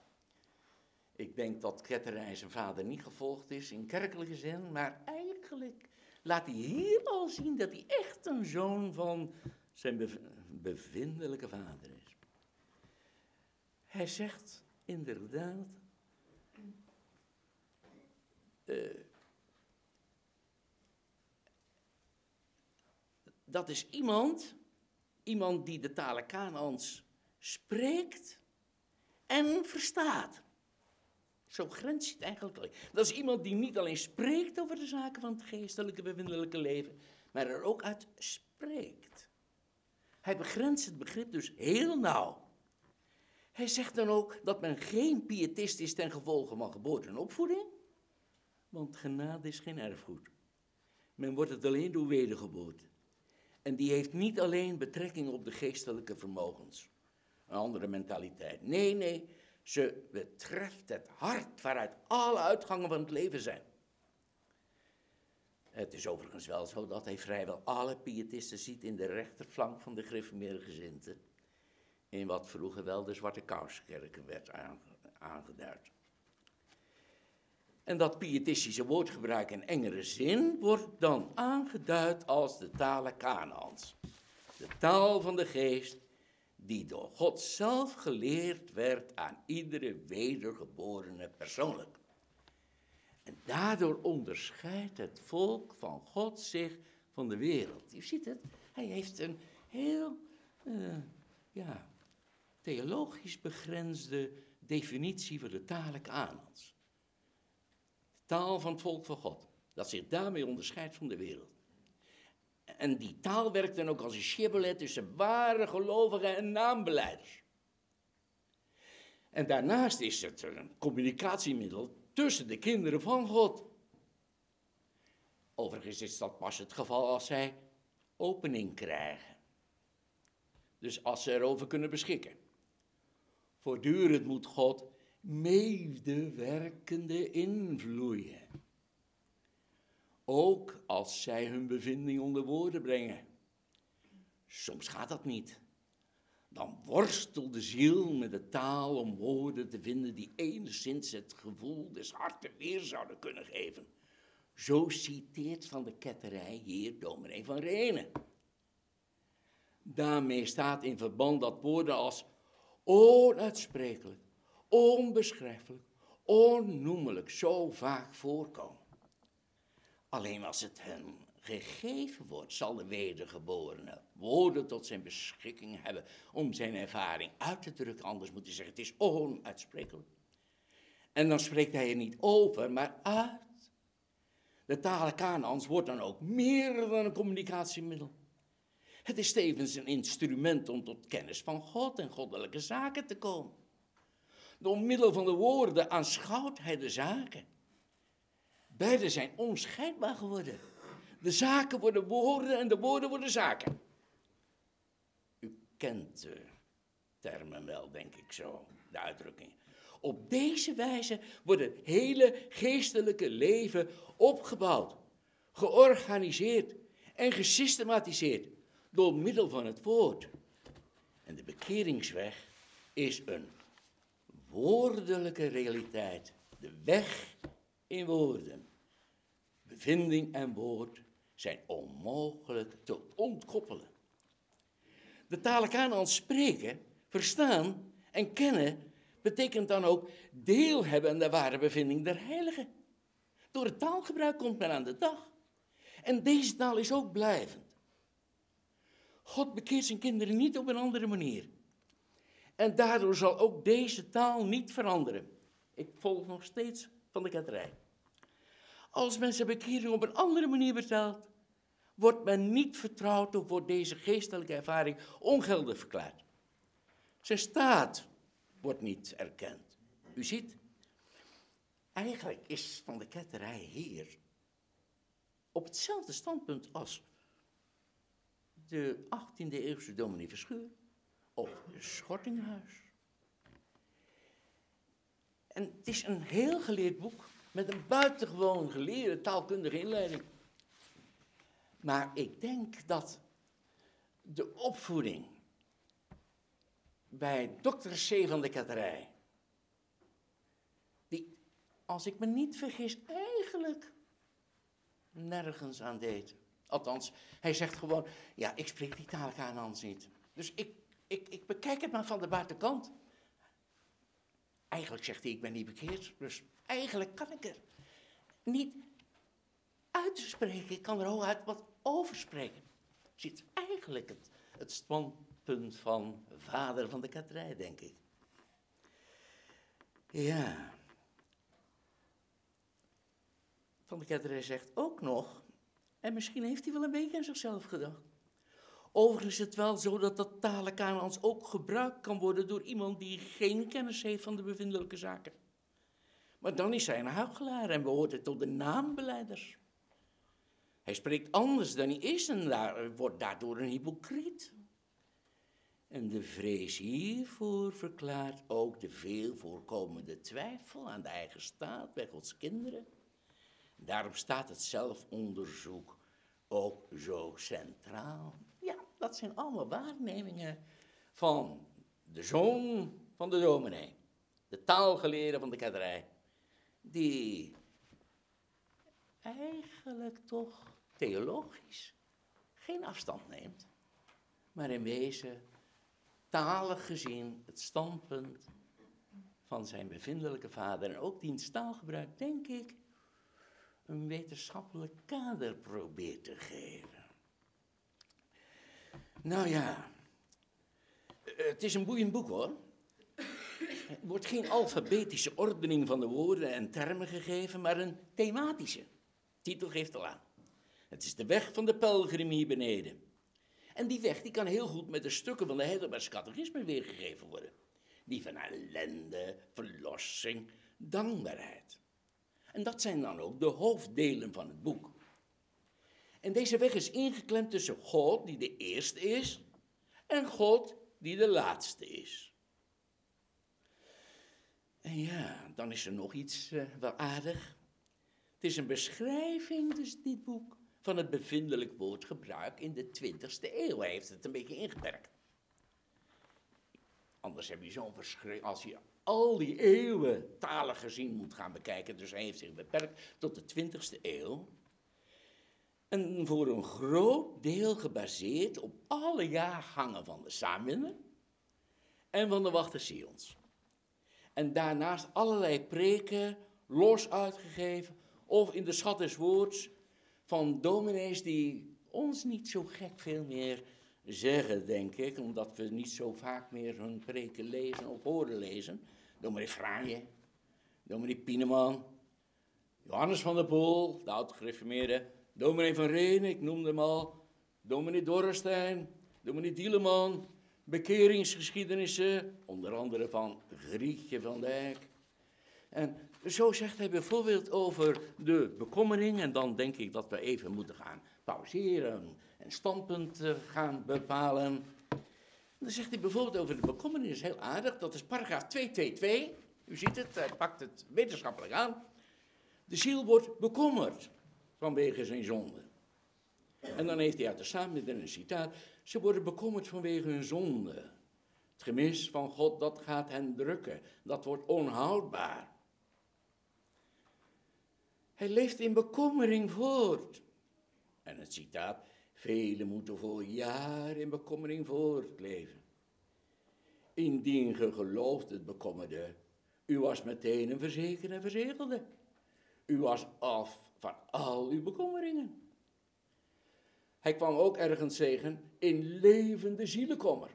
Ik denk dat Ketterij zijn vader niet gevolgd is in kerkelijke zin, maar eigenlijk laat hij hier al zien dat hij echt een zoon van zijn bevindelijke vader is. Hij zegt inderdaad uh, dat is iemand, iemand die de talen Kanaans spreekt en verstaat. Zo grenst het eigenlijk. Dat is iemand die niet alleen spreekt over de zaken van het geestelijke, bevindelijke leven, maar er ook uit spreekt. Hij begrenst het begrip dus heel nauw. Hij zegt dan ook dat men geen pietist is ten gevolge van geboorte en opvoeding, want genade is geen erfgoed. Men wordt het alleen door wedergeboorte. En die heeft niet alleen betrekking op de geestelijke vermogens. Een andere mentaliteit. Nee, nee, ze betreft het hart waaruit alle uitgangen van het leven zijn. Het is overigens wel zo dat hij vrijwel alle pietisten ziet in de rechterflank van de gereformeerde gezinte. In wat vroeger wel de Zwarte Kouskerken werd aangeduid. En dat pietistische woordgebruik in engere zin wordt dan aangeduid als de talen Kanaans. De taal van de geest die door God zelf geleerd werd aan iedere wedergeborene persoonlijk. En daardoor onderscheidt het volk van God zich van de wereld. Je ziet het, hij heeft een heel uh, ja, theologisch begrensde definitie voor de talen Kanaans taal van het volk van God. Dat zich daarmee onderscheidt van de wereld. En die taal werkt dan ook als een shibboleth tussen ware gelovigen en naambeleiders. En daarnaast is het een communicatiemiddel tussen de kinderen van God. Overigens is dat pas het geval als zij opening krijgen. Dus als ze erover kunnen beschikken. Voortdurend moet God medewerkende invloeien. Ook als zij hun bevinding onder woorden brengen. Soms gaat dat niet. Dan worstelt de ziel met de taal om woorden te vinden die enigszins het gevoel des harten weer zouden kunnen geven. Zo citeert van de ketterij hier dominee van Renen. Daarmee staat in verband dat woorden als onuitsprekelijk, onbeschrijfelijk, onnoemelijk zo vaak voorkomen. Alleen als het hem gegeven wordt, zal de wedergeborene woorden tot zijn beschikking hebben om zijn ervaring uit te drukken. Anders moet hij zeggen, het is onuitsprekelijk. En dan spreekt hij er niet over, maar uit. De taal Kanaans wordt dan ook meer dan een communicatiemiddel. Het is tevens een instrument om tot kennis van God en goddelijke zaken te komen. Door middel van de woorden aanschouwt hij de zaken. Beide zijn onscheidbaar geworden. De zaken worden woorden en de woorden worden zaken. U kent de termen wel, denk ik zo, de uitdrukking. Op deze wijze wordt het hele geestelijke leven opgebouwd, georganiseerd en gesystematiseerd door middel van het woord. En de bekeringsweg is een woordelijke realiteit de weg in woorden. Bevinding en woord zijn onmogelijk te ontkoppelen. De talen Kanaans spreken, verstaan en kennen betekent dan ook deel hebben aan de ware bevinding der heiligen. Door het taalgebruik komt men aan de dag. En deze taal is ook blijvend. God bekeert zijn kinderen niet op een andere manier. En daardoor zal ook deze taal niet veranderen. Ik volg nog steeds van de ketterij. Als men zijn bekering op een andere manier vertelt, wordt men niet vertrouwd of wordt deze geestelijke ervaring ongeldig verklaard. Zijn staat wordt niet erkend. U ziet, eigenlijk is van de ketterij hier op hetzelfde standpunt als de 18e eeuwse dominee Verschuur of Schortinghuis. En het is een heel geleerd boek met een buitengewoon geleerde taalkundige inleiding. Maar ik denk dat de opvoeding bij dokter C. van de Ketterij, die, als ik me niet vergis, eigenlijk nergens aan deed. Althans, hij zegt gewoon, ja, ik spreek die taal Kanaans niet. Dus ik, ik, ik bekijk het maar van de buitenkant. Eigenlijk zegt hij, ik ben niet bekeerd, dus eigenlijk kan ik er niet uitspreken. Ik kan er hooguit wat over spreken. Zit eigenlijk het, het standpunt van vader van de katerij, denk ik. Ja. Van de katerij zegt ook nog, en misschien heeft hij wel een beetje aan zichzelf gedacht. Overigens is het wel zo dat dat talenkanons ook gebruikt kan worden door iemand die geen kennis heeft van de bevindelijke zaken. Maar dan is hij een huichelaar en behoort hij tot de naambeleiders. Hij spreekt anders dan hij is en daar, wordt daardoor een hypocriet. En de vrees hiervoor verklaart ook de veel voorkomende twijfel aan de eigen staat bij Gods kinderen. Daarom staat het zelfonderzoek ook zo centraal. Dat zijn allemaal waarnemingen van de zoon van de dominee, de taalgeleerde van de ketterij, die eigenlijk toch theologisch geen afstand neemt, maar in wezen talig gezien het standpunt van zijn bevindelijke vader en ook diens taalgebruik, denk ik, een wetenschappelijk kader probeert te geven. Nou ja, het is een boeiend boek hoor. Er wordt geen alfabetische ordening van de woorden en termen gegeven, maar een thematische. Titel geeft al aan. Het is de weg van de pelgrim hier beneden. En die weg die kan heel goed met de stukken van de Heidelbergse catechisme weergegeven worden. Die van ellende, verlossing, dankbaarheid. En dat zijn dan ook de hoofddelen van het boek. En deze weg is ingeklemd tussen God, die de eerste is, en God, die de laatste is. En ja, dan is er nog iets uh, wel aardig. Het is een beschrijving, dus dit boek, van het bevindelijk woordgebruik in de 20ste eeuw. Hij heeft het een beetje ingeperkt. Anders heb je zo'n verschrik, als je al die eeuwen talen gezien moet gaan bekijken. Dus hij heeft zich beperkt tot de 20ste eeuw. En voor een groot deel gebaseerd op alle jaargangen van de Saminnen en van de Wachter Sions. En daarnaast allerlei preken los uitgegeven of in de schat des woords van dominees die ons niet zo gek veel meer zeggen, denk ik, omdat we niet zo vaak meer hun preken lezen of horen lezen. Dominee Franje, dominee Pieneman, Johannes van der Poel, de oud-gereformeerde, dominee van Reen, ik noemde hem al, dominee Dorrestein, dominee Dieleman, bekeringsgeschiedenissen, onder andere van Grietje van Dijk. En zo zegt hij bijvoorbeeld over de bekommering, en dan denk ik dat we even moeten gaan pauzeren en standpunt gaan bepalen. Dan zegt hij bijvoorbeeld over de bekommering, is heel aardig, dat is paragraaf 222. U ziet het, hij pakt het wetenschappelijk aan. De ziel wordt bekommerd vanwege zijn zonde. En dan heeft hij uit de samen een citaat. Ze worden bekommerd vanwege hun zonde. Het gemis van God, dat gaat hen drukken. Dat wordt onhoudbaar. Hij leeft in bekommering voort. En het citaat, velen moeten voor jaar in bekommering voortleven. Indien ge gelooft het bekommerde, u was meteen een verzekerde en verzegelde. U was af van al uw bekommeringen. Hij kwam ook ergens zeggen in levende zielenkommer.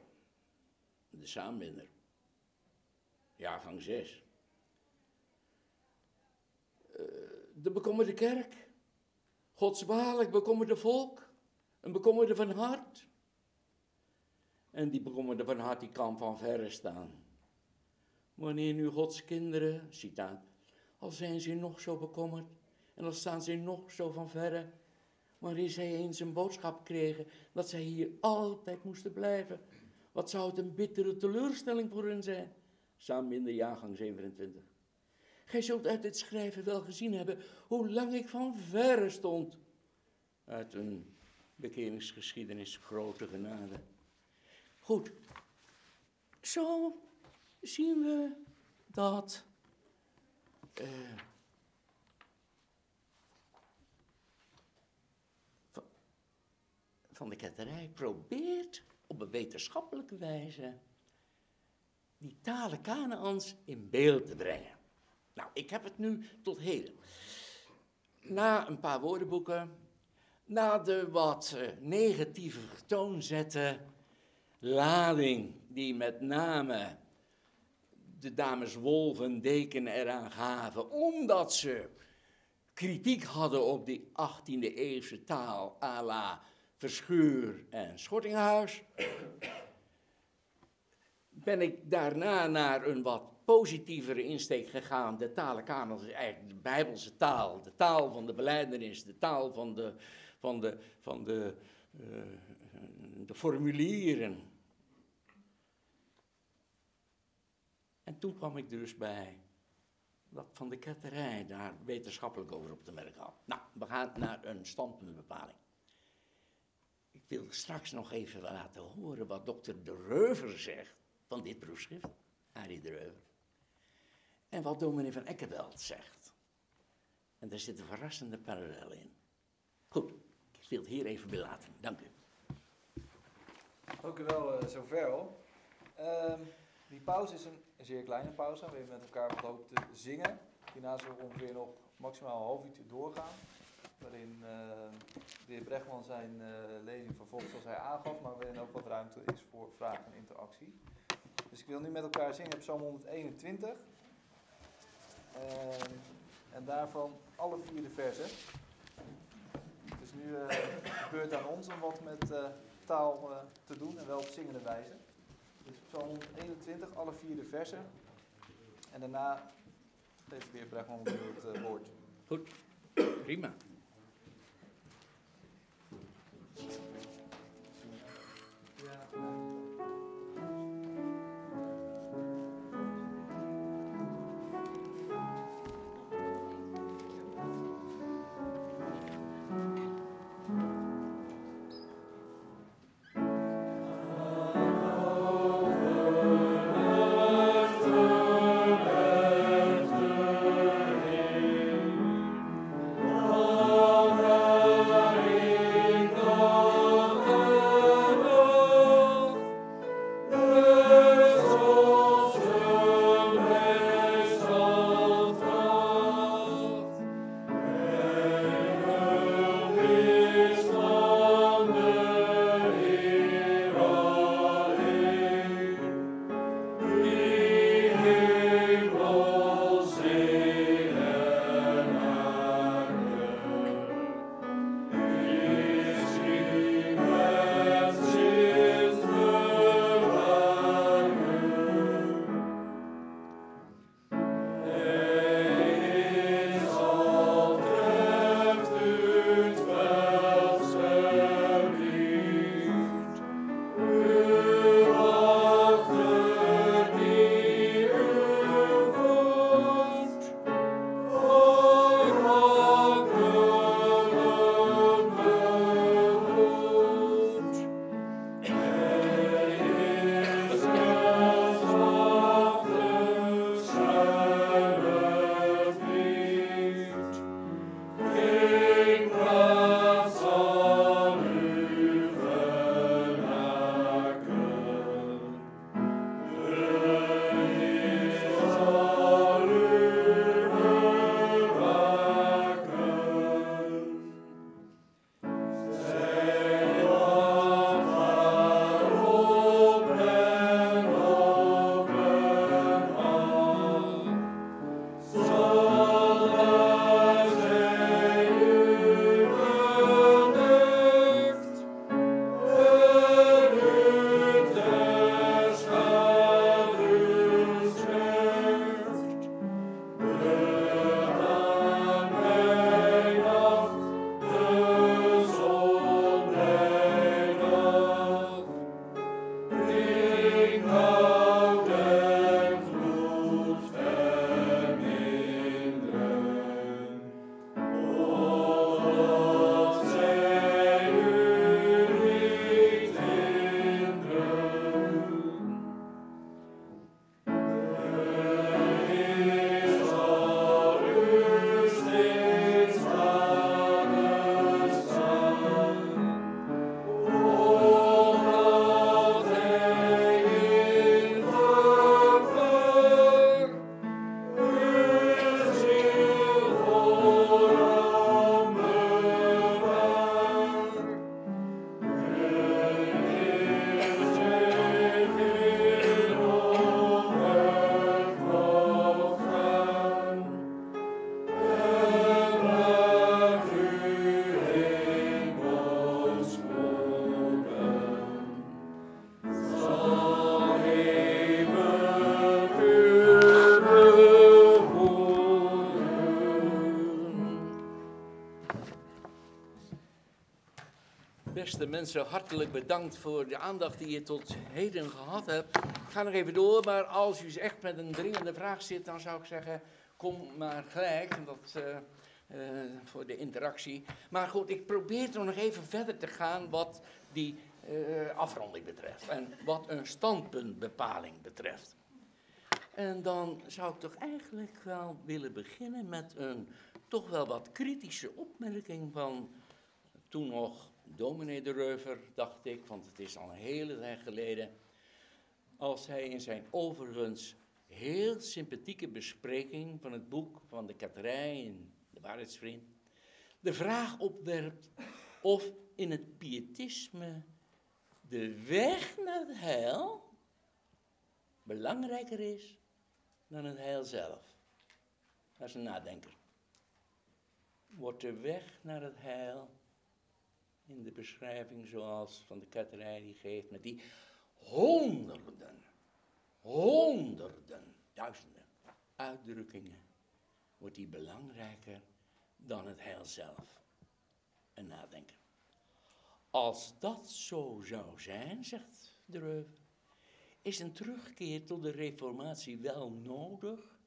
De saambinder. Jaargang 6. Uh, de bekommerde kerk. Godswaarlijk bekommerde volk. Een bekommerde van hart. En die bekommerde van hart, die kan van verre staan. Wanneer nu Gods kinderen, citaat, al zijn ze nog zo bekommerd en al staan ze nog zo van verre, wanneer zij eens een boodschap kregen dat zij hier altijd moesten blijven, wat zou het een bittere teleurstelling voor hen zijn? Samen in de jaargang 27. Gij zult uit dit schrijven wel gezien hebben hoe lang ik van verre stond. Uit een bekeringsgeschiedenis grote genade. Goed, zo zien we dat uh, van, de ketterij probeert op een wetenschappelijke wijze die talen Kanaans in beeld te brengen. Nou, ik heb het nu tot heden. Na een paar woordenboeken, na de wat uh, negatieve toonzette lading die met name de dames Wolf en Deken eraan gaven, omdat ze kritiek hadden op die 18e eeuwse taal à la Verschuur en Schortinghuis, ben ik daarna naar een wat positievere insteek gegaan. De talenkamer is eigenlijk de Bijbelse taal, de taal van de beleidenis, de taal van de, van de, van de, uh, de formulieren. En toen kwam ik dus bij dat van de ketterij daar wetenschappelijk over op te merken had. Nou, we gaan naar een standpuntbepaling. Ik wil straks nog even laten horen wat dokter De Reuver zegt van dit proefschrift, Harry De Reuver. En wat dominee van Eckenveld zegt. En daar zitten verrassende parallellen in. Goed, ik wil het hier even belaten. Dank u. Dank u wel, uh, zover pauze is een zeer kleine pauze, we met elkaar wat te zingen. Hierna zullen we ongeveer nog maximaal een half uurtje doorgaan. Waarin uh, de heer Brechtman zijn uh, lezing vervolgt zoals hij aangaf, maar waarin ook wat ruimte is voor vraag en interactie. Dus ik wil nu met elkaar zingen op Psalm 121. Uh, en daarvan alle vier de versen. Dus nu uh, gebeurt aan ons om wat met taal te doen en wel op zingende wijze. Psalm 121, alle vier de versen. En daarna geeft de heer Bregman het woord. Goed, prima. Ja, Beste mensen, hartelijk bedankt voor de aandacht die je tot heden gehad hebt. Ik ga nog even door, maar als u echt met een dringende vraag zit, dan zou ik zeggen, kom maar gelijk. Dat, uh, uh, voor de interactie. Maar goed, ik probeer toch nog even verder te gaan wat die uh, afronding betreft. En wat een standpuntbepaling betreft. En dan zou ik toch eigenlijk wel willen beginnen met een toch wel wat kritische opmerking van toen nog dominee de Reuver, dacht ik, want het is al een hele tijd geleden, als hij in zijn overigens heel sympathieke bespreking van het boek van de Katerij de Waarheidsvriend, de vraag opwerpt of in het pietisme de weg naar het heil belangrijker is dan het heil zelf. Dat is een nadenker. Wordt de weg naar het heil in de beschrijving zoals van de ketterij die geeft, met die honderden, honderden, duizenden uitdrukkingen, wordt die belangrijker dan het heil zelf. Een nadenken. Als dat zo zou zijn, zegt de is een terugkeer tot de reformatie wel nodig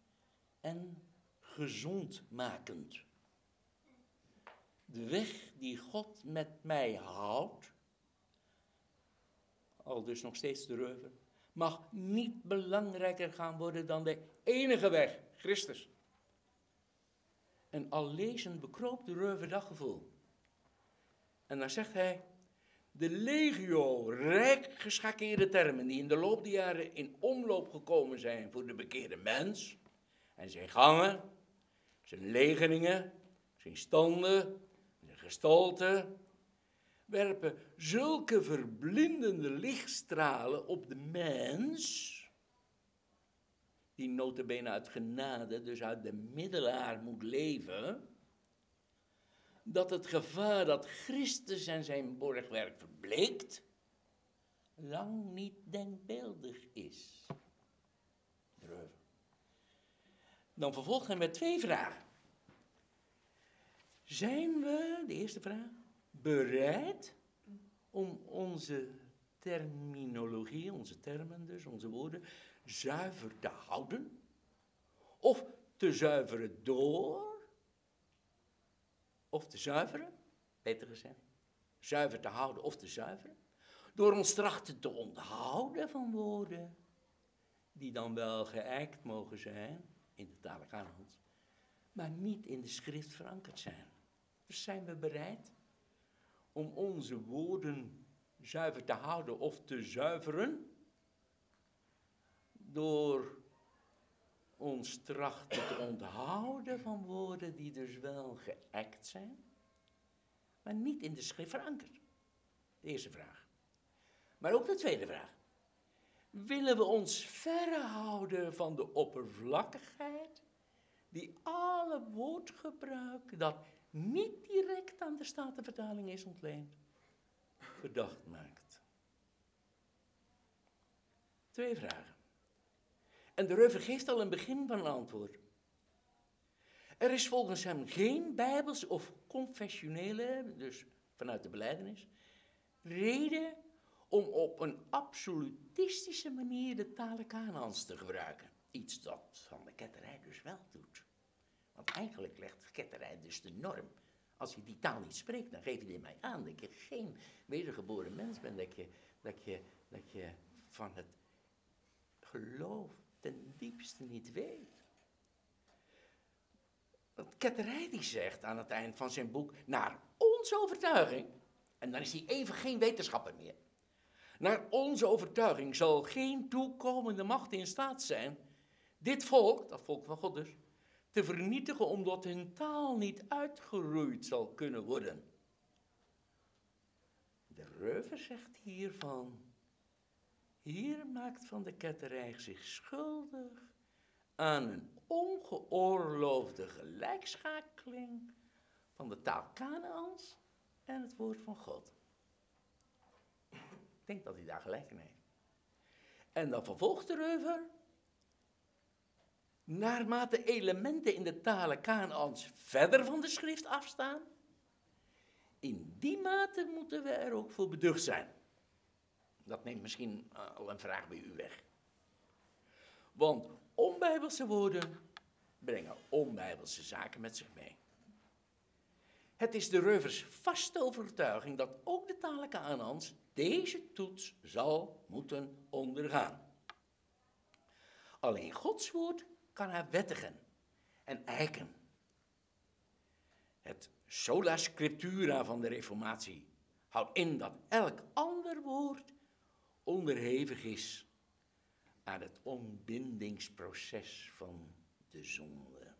en gezondmakend. De weg die God met mij houdt, al dus nog steeds de Reuver, mag niet belangrijker gaan worden dan de enige weg, Christus. En al lezen bekroopt de Reuver dat gevoel. En dan zegt hij, de legio rijk geschakeerde termen die in de loop der jaren in omloop gekomen zijn voor de bekeerde mens, en zijn gangen, zijn legeningen, zijn standen, gestalte, werpen zulke verblindende lichtstralen op de mens, die notabene uit genade, dus uit de middelaar moet leven, dat het gevaar dat Christus en zijn borgwerk verbleekt, lang niet denkbeeldig is. Dan vervolgt hij met twee vragen. Zijn we, de eerste vraag, bereid om onze terminologie, onze termen dus, onze woorden, zuiver te houden? Of te zuiveren door of te zuiveren, beter gezegd, zuiver te houden of te zuiveren, door ons trachten te onthouden van woorden die dan wel geëikt mogen zijn in de talen maar niet in de schrift verankerd zijn. Dus zijn we bereid om onze woorden zuiver te houden of te zuiveren door ons trachten te onthouden van woorden die dus wel geëkt zijn, maar niet in de schrift verankerd. De eerste vraag. Maar ook de tweede vraag. Willen we ons verre houden van de oppervlakkigheid die alle woordgebruik dat niet direct aan de Statenvertaling is ontleend, verdacht maakt? Twee vragen. En de Reuver geeft al een begin van een antwoord. Er is volgens hem geen bijbels of confessionele, dus vanuit de beleidenis, reden om op een absolutistische manier de talen te gebruiken. Iets dat van de ketterij dus wel doet. Want eigenlijk legt ketterij dus de norm. Als je die taal niet spreekt, dan geef je die mij aan dat je geen wedergeboren mens bent. Dat je, dat je, dat je van het geloof ten diepste niet weet. Wat Ketterij die zegt aan het eind van zijn boek, naar onze overtuiging, en dan is hij even geen wetenschapper meer. Naar onze overtuiging zal geen toekomende macht in staat zijn dit volk, dat volk van God dus, te vernietigen omdat hun taal niet uitgeroeid zal kunnen worden. De Reuver zegt hiervan, hier maakt Van de Ketterij zich schuldig aan een ongeoorloofde gelijkschakeling van de taal Kanaans en het woord van God. Ik denk dat hij daar gelijk in heeft. En dan vervolgt de Reuver. Naarmate elementen in de talen Kanaans verder van de schrift afstaan, in die mate moeten we er ook voor beducht zijn. Dat neemt misschien eh, al een vraag bij u weg. Want onbijbelse woorden brengen onbijbelse zaken met zich mee. Het is de Reuvers vaste overtuiging dat ook de talen Kanaans deze toets zal moeten ondergaan. Alleen Gods woord kan haar wettigen en eiken. Het sola scriptura van de Reformatie houdt in dat elk ander woord onderhevig is aan het ontbindingsproces van de zonde.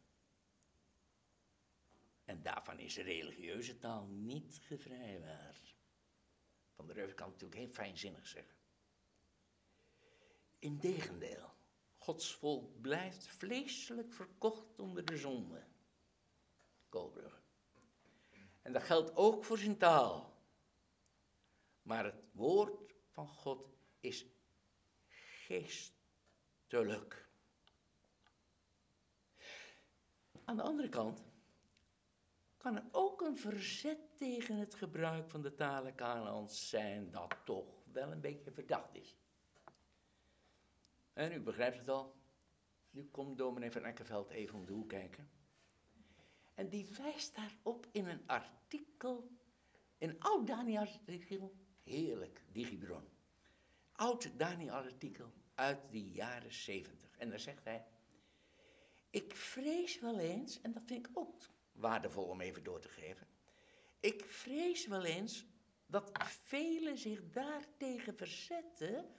En daarvan is religieuze taal niet gevrijwaard. Van de Reuven kan natuurlijk heel fijnzinnig zeggen. Integendeel, Gods volk blijft vleeselijk verkocht onder de zonde. Koolbrugge. En dat geldt ook voor zijn taal. Maar het woord van God is geestelijk. Aan de andere kant kan er ook een verzet tegen het gebruik van de talen Kanaans zijn dat toch wel een beetje verdacht is. En u begrijpt het al. Nu komt dominee van Eckerveld even om de hoek kijken. En die wijst daarop in een artikel, een oud Daniel-artikel, heerlijk, digibron. Oud Daniel-artikel uit de jaren zeventig. En daar zegt hij, ik vrees wel eens, en dat vind ik ook waardevol om even door te geven. Ik vrees wel eens dat velen zich daartegen verzetten,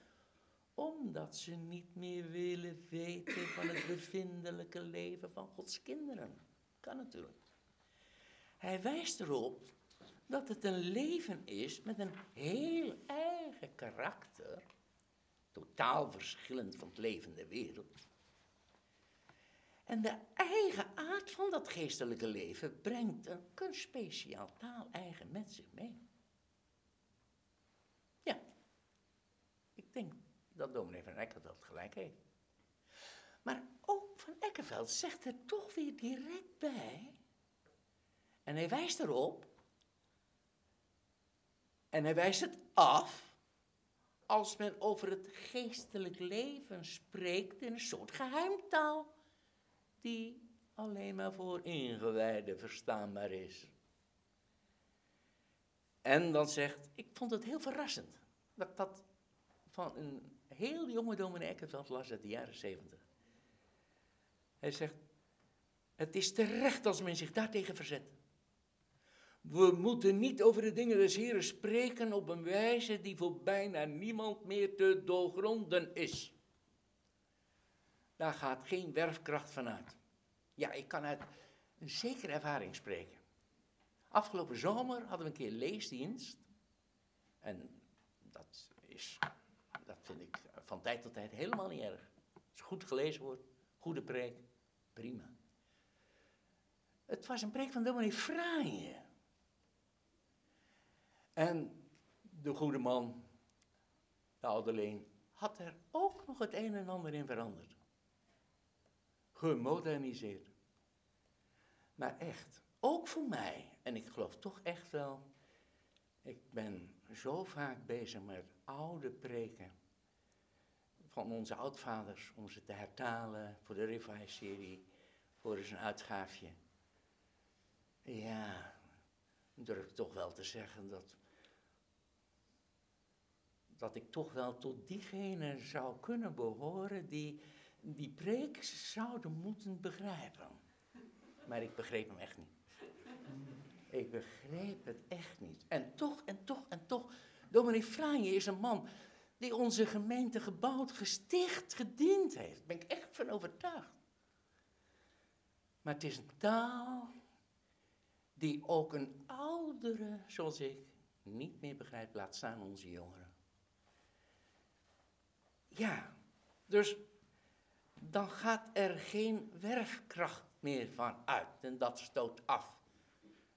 omdat ze niet meer willen weten van het bevindelijke leven van Gods kinderen. Kan natuurlijk. Hij wijst erop dat het een leven is met een heel eigen karakter, totaal verschillend van het leven der wereld. En de eigen aard van dat geestelijke leven brengt een kunstspeciaal taal eigen met zich mee. Ja, ik denk dat dominee van Eckerveld gelijk heeft. Maar ook van Eckerveld zegt er toch weer direct bij, en hij wijst erop, en hij wijst het af, als men over het geestelijk leven spreekt in een soort geheimtaal die alleen maar voor ingewijden verstaanbaar is. En dan zegt, ik vond het heel verrassend dat dat van een heel jonge dominee Eckerveld las uit de jaren zeventig. Hij zegt, het is terecht als men zich daartegen verzet. We moeten niet over de dingen des Heren spreken op een wijze die voor bijna niemand meer te doorgronden is. Daar gaat geen werfkracht van uit. Ja, ik kan uit een zekere ervaring spreken. Afgelopen zomer hadden we een keer leesdienst. En dat is, vind ik van tijd tot tijd helemaal niet erg. Als goed gelezen wordt, goede preek, prima. Het was een preek van dominee Fraaien. En de goede man, de ouderling, had er ook nog het een en ander in veranderd gemoderniseerd. Maar echt, ook voor mij, en ik geloof toch echt wel, ik ben zo vaak bezig met oude preken van onze oudvaders, om ze te hertalen voor de Revive-serie, voor eens een uitgaafje. Ja, durf ik toch wel te zeggen dat, dat ik toch wel tot diegene zou kunnen behoren die die preek zouden moeten begrijpen. Maar ik begreep hem echt niet. Ik begreep het echt niet. En toch, en toch, en toch. Dominee Franje is een man die onze gemeente gebouwd, gesticht, gediend heeft. Daar ben ik echt van overtuigd. Maar het is een taal die ook een oudere, zoals ik, niet meer begrijpt, laat staan onze jongeren. Ja, dus dan gaat er geen werfkracht meer van uit. En dat stoot af.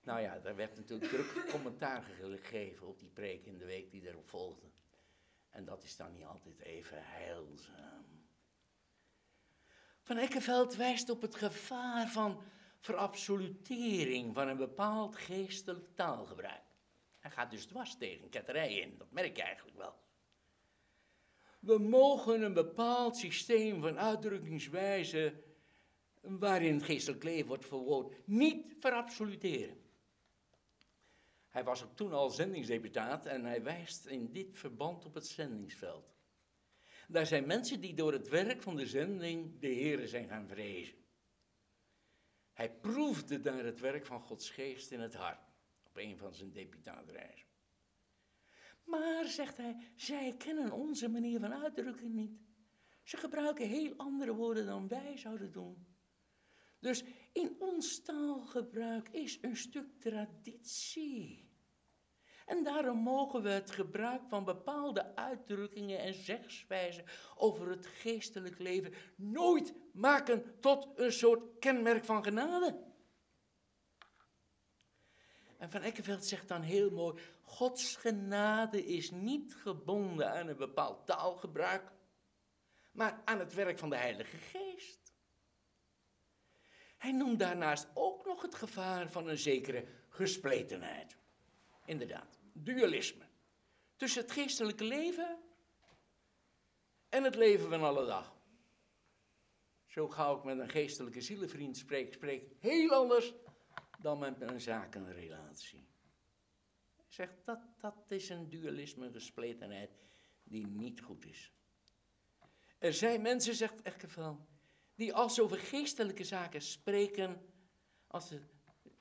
Nou ja, er werd natuurlijk druk commentaar gegeven op die preek in de week die erop volgde. En dat is dan niet altijd even heilzaam. Van Eckenveld wijst op het gevaar van verabsolutering van een bepaald geestelijk taalgebruik. Hij gaat dus dwars tegen ketterij in, dat merk je eigenlijk wel. We mogen een bepaald systeem van uitdrukkingswijze waarin geestelijk leven wordt verwoord, niet verabsoluteren. Hij was ook toen al zendingsdeputaat en hij wijst in dit verband op het zendingsveld. Daar zijn mensen die door het werk van de zending de Heeren zijn gaan vrezen. Hij proefde daar het werk van Gods geest in het hart, op een van zijn deputaatreizen. Maar, zegt hij, zij kennen onze manier van uitdrukking niet. Ze gebruiken heel andere woorden dan wij zouden doen. Dus in ons taalgebruik is een stuk traditie. En daarom mogen we het gebruik van bepaalde uitdrukkingen en zegswijzen over het geestelijk leven nooit maken tot een soort kenmerk van genade. En Van Eckenveld zegt dan heel mooi: Gods genade is niet gebonden aan een bepaald taalgebruik, maar aan het werk van de Heilige Geest. Hij noemt daarnaast ook nog het gevaar van een zekere gespletenheid. Inderdaad dualisme. Tussen het geestelijke leven en het leven van alle dag. Zo ga ik met een geestelijke zielenvriend spreek, spreek heel anders dan met een zakenrelatie. Zegt dat, dat is een dualisme, een gespletenheid die niet goed is. Er zijn mensen, zegt Eckevel, die als ze over geestelijke zaken spreken, als ze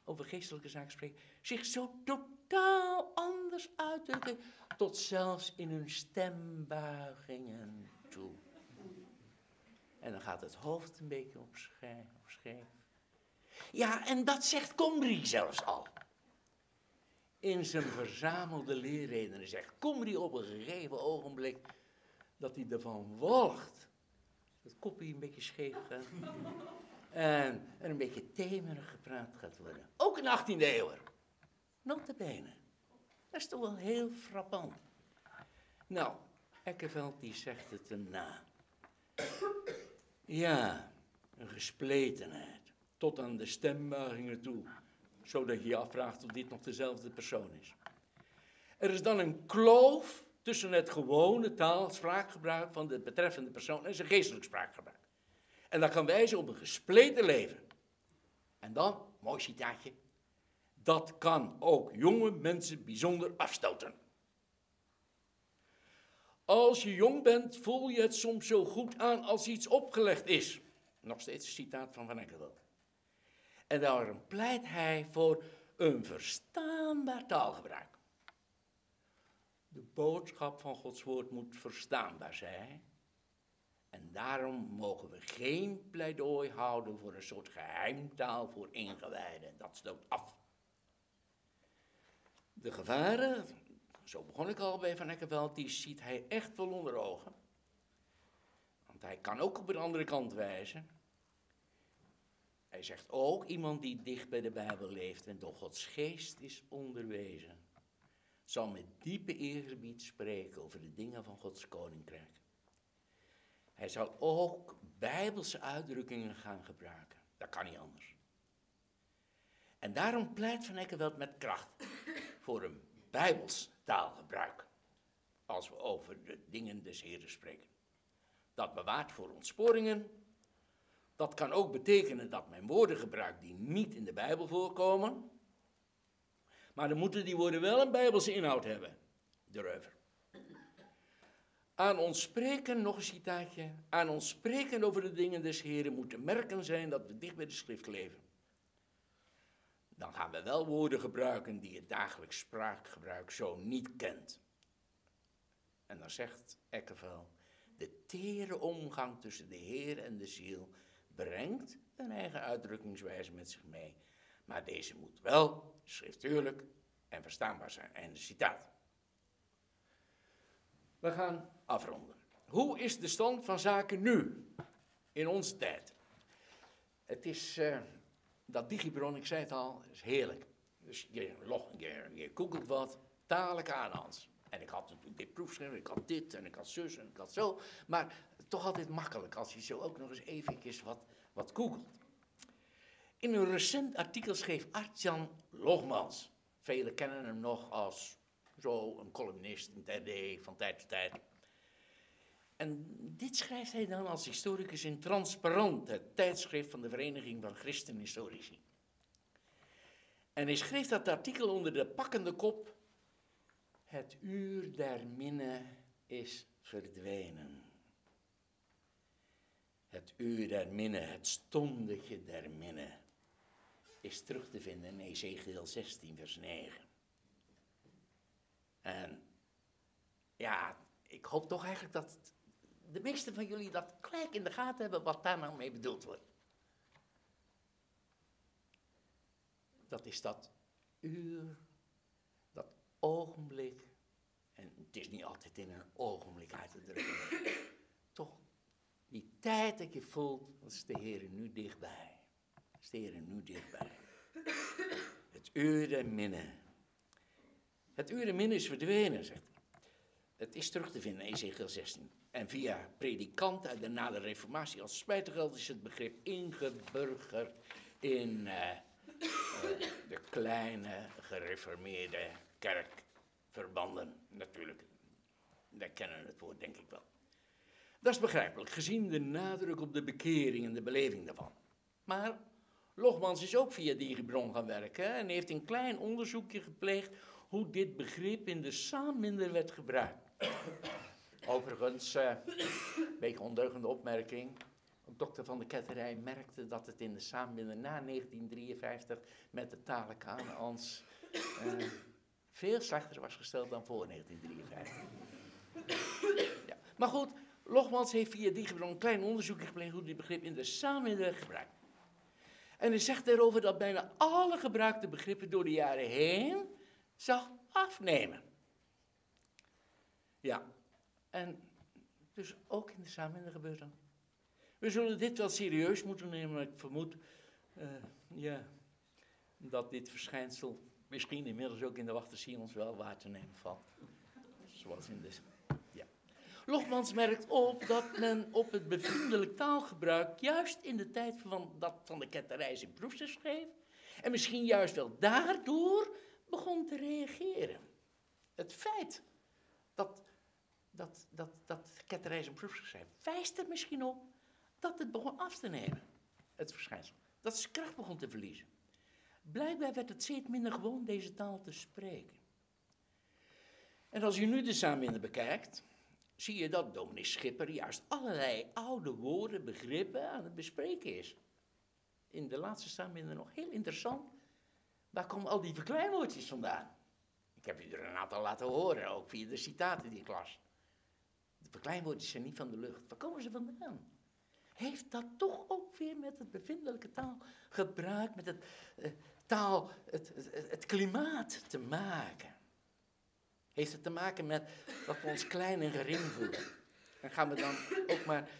over geestelijke zaken spreken, zich zo totaal anders uitdrukken, tot zelfs in hun stembuigingen toe. En dan gaat het hoofd een beetje op scheef. Ja, en dat zegt Comrie zelfs al. In zijn verzamelde leerredenen zegt Comrie op een gegeven ogenblik dat hij ervan walgt. Dat kopje een beetje scheef gaat. En er een beetje temerig gepraat gaat worden. Ook in de 18e eeuw. Notabene. Dat is toch wel heel frappant. Nou, Eckeveld die zegt het erna. Ja, een gespletenheid. Tot aan de stembuigingen toe. Zodat je je afvraagt of dit nog dezelfde persoon is. Er is dan een kloof tussen het gewone taal, spraakgebruik van de betreffende persoon en zijn geestelijk spraakgebruik. En dat kan wijzen op een gespleten leven. En dan, mooi citaatje, dat kan ook jonge mensen bijzonder afstoten. Als je jong bent, voel je het soms zo goed aan als iets opgelegd is. Nog steeds een citaat van Van Eckerveld. En daarom pleit hij voor een verstaanbaar taalgebruik. De boodschap van Gods woord moet verstaanbaar zijn. En daarom mogen we geen pleidooi houden voor een soort geheimtaal voor ingewijden. Dat stoot af. De gevaren, zo begon ik al bij Van Eckerveld, die ziet hij echt wel onder ogen. Want hij kan ook op een andere kant wijzen. Hij zegt ook iemand die dicht bij de Bijbel leeft en door Gods geest is onderwezen, zal met diepe eergebied spreken over de dingen van Gods koninkrijk. Hij zal ook bijbelse uitdrukkingen gaan gebruiken. Dat kan niet anders. En daarom pleit Van Eckerveld met kracht voor een bijbels taalgebruik. Als we over de dingen des Heren spreken. Dat bewaart voor ontsporingen. Dat kan ook betekenen dat men woorden gebruikt die niet in de Bijbel voorkomen. Maar dan moeten die woorden wel een bijbelse inhoud hebben. De. Aan ons spreken, nog een citaatje, aan ons spreken over de dingen des Heren moeten merken zijn dat we dicht bij de schrift leven. Dan gaan we wel woorden gebruiken die het dagelijks spraakgebruik zo niet kent. En dan zegt Eckevel, de tere omgang tussen de Heer en de ziel brengt een eigen uitdrukkingswijze met zich mee. Maar deze moet wel schriftuurlijk en verstaanbaar zijn. Einde citaat. We gaan afronden. Hoe is de stand van zaken nu, in onze tijd? Het is, uh, dat digibron, ik zei het al, is heerlijk. Dus je, log, je, googelt wat, talen Kanaans. En ik had natuurlijk dit proefschrift, ik had dit en ik had zus en ik had zo. Maar toch altijd makkelijk als je zo ook nog eens eventjes wat, wat googelt. In een recent artikel schreef Artjan Logmans Velen kennen hem nog als zo een columnist in RD van tijd tot tijd. En dit schrijft hij dan als historicus in Transparant, het tijdschrift van de Vereniging van Christenhistorici. En hij schreef dat artikel onder de pakkende kop: Het uur der minne is verdwenen. Het uur der minne, het stondetje der minne, is terug te vinden in Ezekiel 16, vers 9. En ja, ik hoop toch eigenlijk dat de meesten van jullie dat gelijk in de gaten hebben wat daar nou mee bedoeld wordt. Dat is dat uur, dat ogenblik. En het is niet altijd in een ogenblik uit te drukken. Toch, die tijd dat je voelt, dat is de Heer nu dichtbij. Heer nu dichtbij. Het uur. Het uur is verdwenen, zegt hij. Het is terug te vinden in Ezekiel 16. En via predikanten en daarna de reformatie als spijtigeld is het begrip ingeburgerd in uh, de kleine gereformeerde kerkverbanden. Natuurlijk, wij kennen het woord denk ik wel. Dat is begrijpelijk, gezien de nadruk op de bekering en de beleving daarvan. Maar Logmans is ook via die gaan werken en heeft een klein onderzoekje gepleegd hoe dit begrip in de saamminder werd gebruikt. Overigens, uh, een beetje ondeugende opmerking. Dokter van de Ketterij merkte dat het in de samenbinder na 1953 met de talen Kanaans uh, veel slechter was gesteld dan voor 1953. Ja. Maar goed, Logmans heeft via die gebron een klein onderzoek gepleegd hoe dit begrip in de samenbinder werd gebruikt. En hij zegt daarover dat bijna alle gebruikte begrippen door de jaren heen zag afnemen. Ja, en dus ook in de samenleving gebeurt dat. We zullen dit wel serieus moeten nemen, maar ik vermoed uh, ja, dat dit verschijnsel misschien inmiddels ook in de wachter ons wel waar te nemen valt. Zoals in de. Logmans merkt op dat men op het bevriendelijk taalgebruik, juist in de tijd van dat van de ketterij zijn proefstuk schreef, en misschien juist wel daardoor begon te reageren. Het feit dat dat, dat, dat ketterij zijn proefschrift wijst er misschien op dat het begon af te nemen, het verschijnsel. Dat zijn kracht begon te verliezen. Blijkbaar werd het steeds minder gewoon deze taal te spreken. En als je nu de samenbinder bekijkt, zie je dat dominee Schipper juist allerlei oude woorden, begrippen aan het bespreken is. In de laatste samenbinder nog heel interessant. Waar komen al die verkleinwoordjes vandaan? Ik heb u er een aantal laten horen, ook via de citaten die ik las. De verkleinwoordjes zijn niet van de lucht. Waar komen ze vandaan? Heeft dat toch ook weer met het bevindelijke taalgebruik, met het uh, taal, het, het klimaat te maken? Heeft het te maken met dat we ons klein en gering voelen? En gaan we dan ook maar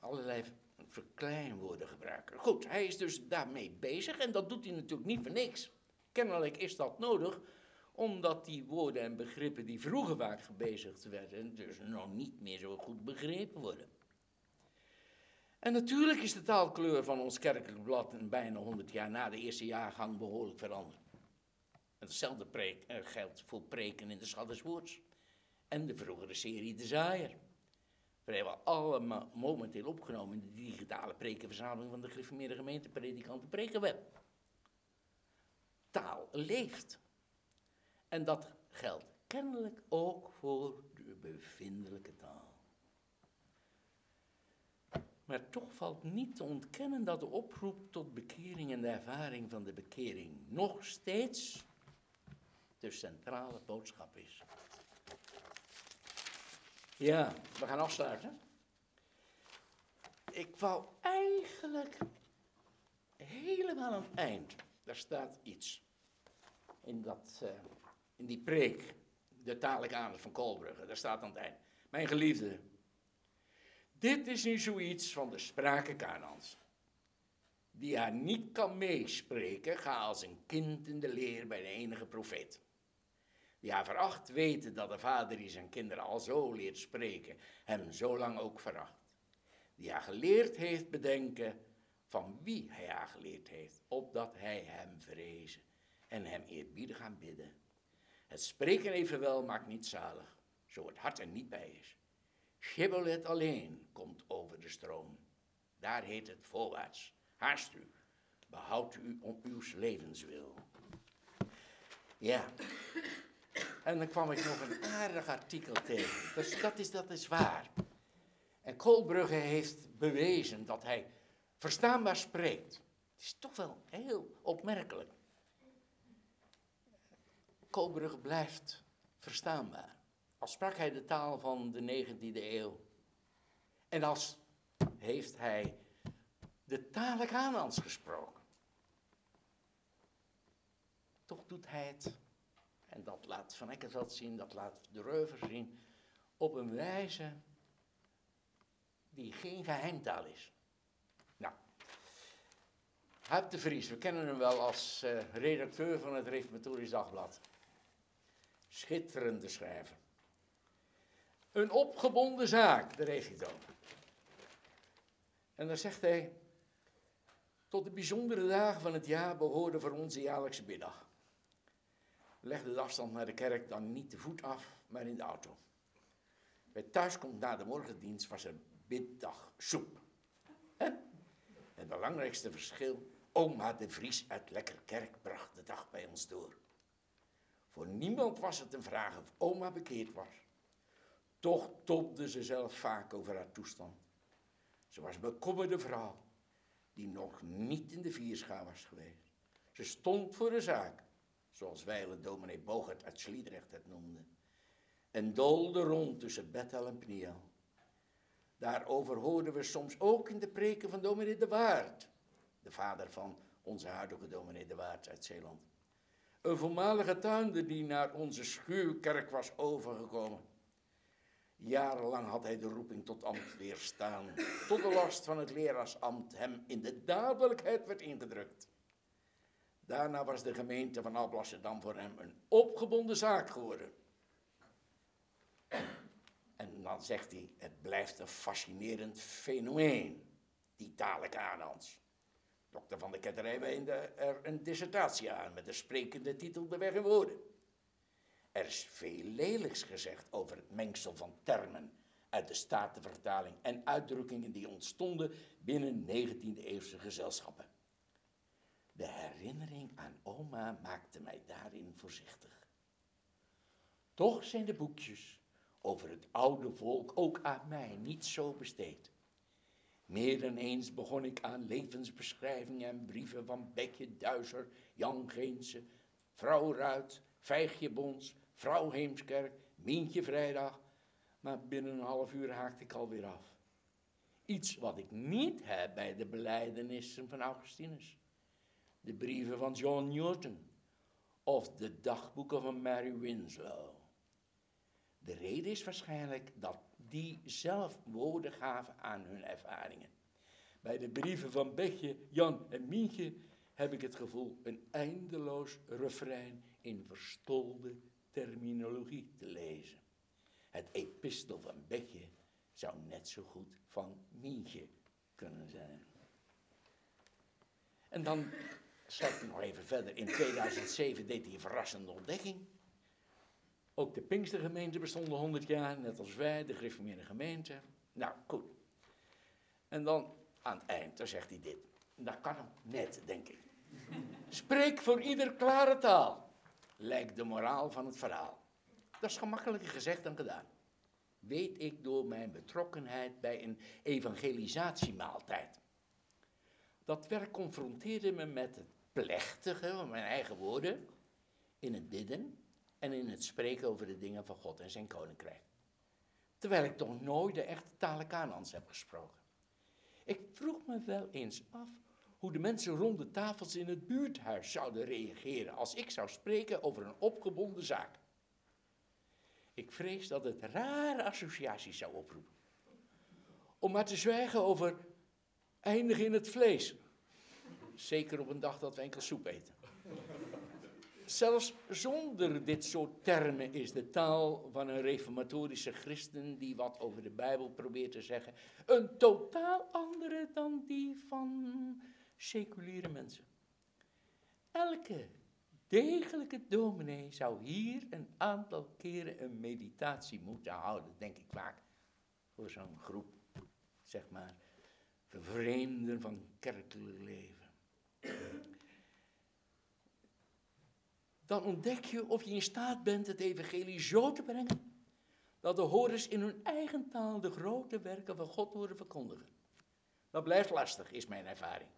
allerlei verkleinwoorden gebruiken? Goed, hij is dus daarmee bezig en dat doet hij natuurlijk niet voor niks. Kennelijk is dat nodig omdat die woorden en begrippen die vroeger vaak gebezigd werden, dus nog niet meer zo goed begrepen worden. En natuurlijk is de taalkleur van ons kerkelijk blad een bijna 100 jaar na de eerste jaargang behoorlijk veranderd. En hetzelfde preek, eh, geldt voor preken in de Schadderswoords en de vroegere serie De Zaaier. Vrijwel allemaal momenteel opgenomen in de digitale prekenverzameling van de gereformeerde gemeente Predikanten Prekenweb. Taal leeft. En dat geldt kennelijk ook voor de bevindelijke taal. Maar toch valt niet te ontkennen dat de oproep tot bekering en de ervaring van de bekering nog steeds de centrale boodschap is. Ja, we gaan afsluiten. Ik wou eigenlijk helemaal aan het eind, daar staat iets in dat. Uh, in die preek, de taallijke van Koolbrugge, daar staat aan het eind. Mijn geliefde, dit is nu zoiets van de sprake Kanans. Die haar niet kan meespreken, ga als een kind in de leer bij de enige profeet. Haar veracht, weten dat de vader die zijn kinderen al zo leert spreken, hem zo lang ook veracht. Die haar geleerd heeft bedenken van wie hij haar geleerd heeft, opdat hij hem vrezen en hem eerbiedig aanbidden. Het spreken evenwel maakt niet zalig, zo het hart er niet bij is. Shibboleth alleen komt over de stroom. Daar heet het voorwaarts. Haast u, behoud u om uw levenswil. Ja, en dan kwam ik nog een aardig artikel tegen. Dus dat is, dat is waar. En Koolbrugge heeft bewezen dat hij verstaanbaar spreekt. Het is toch wel heel opmerkelijk. Koolbrugge blijft verstaanbaar. Als sprak hij de taal van de 19e eeuw. En als heeft hij de talen Kanaans gesproken. Toch doet hij het, en dat laat Van Eckerveld zien, dat laat de Reuver zien, op een wijze die geen geheimtaal is. Nou, Huip de Vries, we kennen hem wel als uh, redacteur van het Reformatorisch Dagblad. Schitterende schrijver. Een opgebonden zaak, daar heeft hij over. En dan zegt hij, tot de bijzondere dagen van het jaar behoorde voor ons de jaarlijkse middag. Legde de afstand naar de kerk dan niet de voet af, maar in de auto. Bij thuiskomt na de morgendienst was er middagsoep. Het belangrijkste verschil, oma de Vries uit Lekkerkerk bracht de dag bij ons door. Voor niemand was het een vraag of oma bekeerd was. Toch tobde ze zelf vaak over haar toestand. Ze was bekommerde vrouw, die nog niet in de vierschaar was geweest. Ze stond voor de zaak, zoals wijle dominee Bogert uit Sliedrecht het noemde, en doolde rond tussen Bethel en Pniel. Daarover hoorden we soms ook in de preken van dominee de Waard, de vader van onze huidige dominee de Waard uit Zeeland. Een voormalige tuinder die naar onze schuurkerk was overgekomen. Jarenlang had hij de roeping tot ambt weerstaan, tot de last van het leraarsambt hem in de dadelijkheid werd ingedrukt. Daarna was de gemeente van Alblasserdam voor hem een opgebonden zaak geworden. En dan zegt hij, het blijft een fascinerend fenomeen, die talen Kanaans. Dokter van de Ketterij wijnde er een dissertatie aan met de sprekende titel De Weg en Woorden. Er is veel lelijks gezegd over het mengsel van termen uit de Statenvertaling en uitdrukkingen die ontstonden binnen 19e-eeuwse gezelschappen. De herinnering aan oma maakte mij daarin voorzichtig. Toch zijn de boekjes over het oude volk ook aan mij niet zo besteed. Meer dan eens begon ik aan levensbeschrijvingen en brieven van Bekje Duizer, Jan Geense, vrouw Ruit, Vijgje Bons, vrouw Heemskerk, Mientje Vrijdag, maar binnen een half uur haakte ik alweer af. Iets wat ik niet heb bij de belijdenissen van Augustinus. De brieven van John Newton of de dagboeken van Mary Winslow. De reden is waarschijnlijk dat die zelf woorden gaven aan hun ervaringen. Bij de brieven van Betje, Jan en Mientje heb ik het gevoel een eindeloos refrein in verstolde terminologie te lezen. Het epistel van Betje zou net zo goed van Mientje kunnen zijn. En dan hij nog even verder. In 2007 deed hij een verrassende ontdekking. Ook de Pinkstergemeente bestond 100 jaar, net als wij, de gereformeerde gemeente. Nou, goed. En dan aan het eind, dan zegt hij dit. Dat kan hem net, denk ik. Spreek voor ieder klare taal, lijkt de moraal van het verhaal. Dat is gemakkelijker gezegd dan gedaan. Weet ik door mijn betrokkenheid bij een evangelisatiemaaltijd. Dat werk confronteerde me met het plechtige van mijn eigen woorden in het bidden en in het spreken over de dingen van God en zijn koninkrijk. Terwijl ik toch nooit de echte talen Kanaans heb gesproken. Ik vroeg me wel eens af hoe de mensen rond de tafels in het buurthuis zouden reageren als ik zou spreken over een opgebonden zaak. Ik vrees dat het rare associaties zou oproepen. Om maar te zwijgen over eindigen in het vlees. Zeker op een dag dat we enkel soep eten. Zelfs zonder dit soort termen is de taal van een reformatorische christen die wat over de Bijbel probeert te zeggen, een totaal andere dan die van seculiere mensen. Elke degelijke dominee zou hier een aantal keren een meditatie moeten houden, denk ik vaak. Voor zo'n groep, zeg maar, vervreemden van kerkelijk leven. Dan ontdek je of je in staat bent het evangelie zo te brengen, dat de horens in hun eigen taal de grote werken van God horen verkondigen. Dat blijft lastig, is mijn ervaring.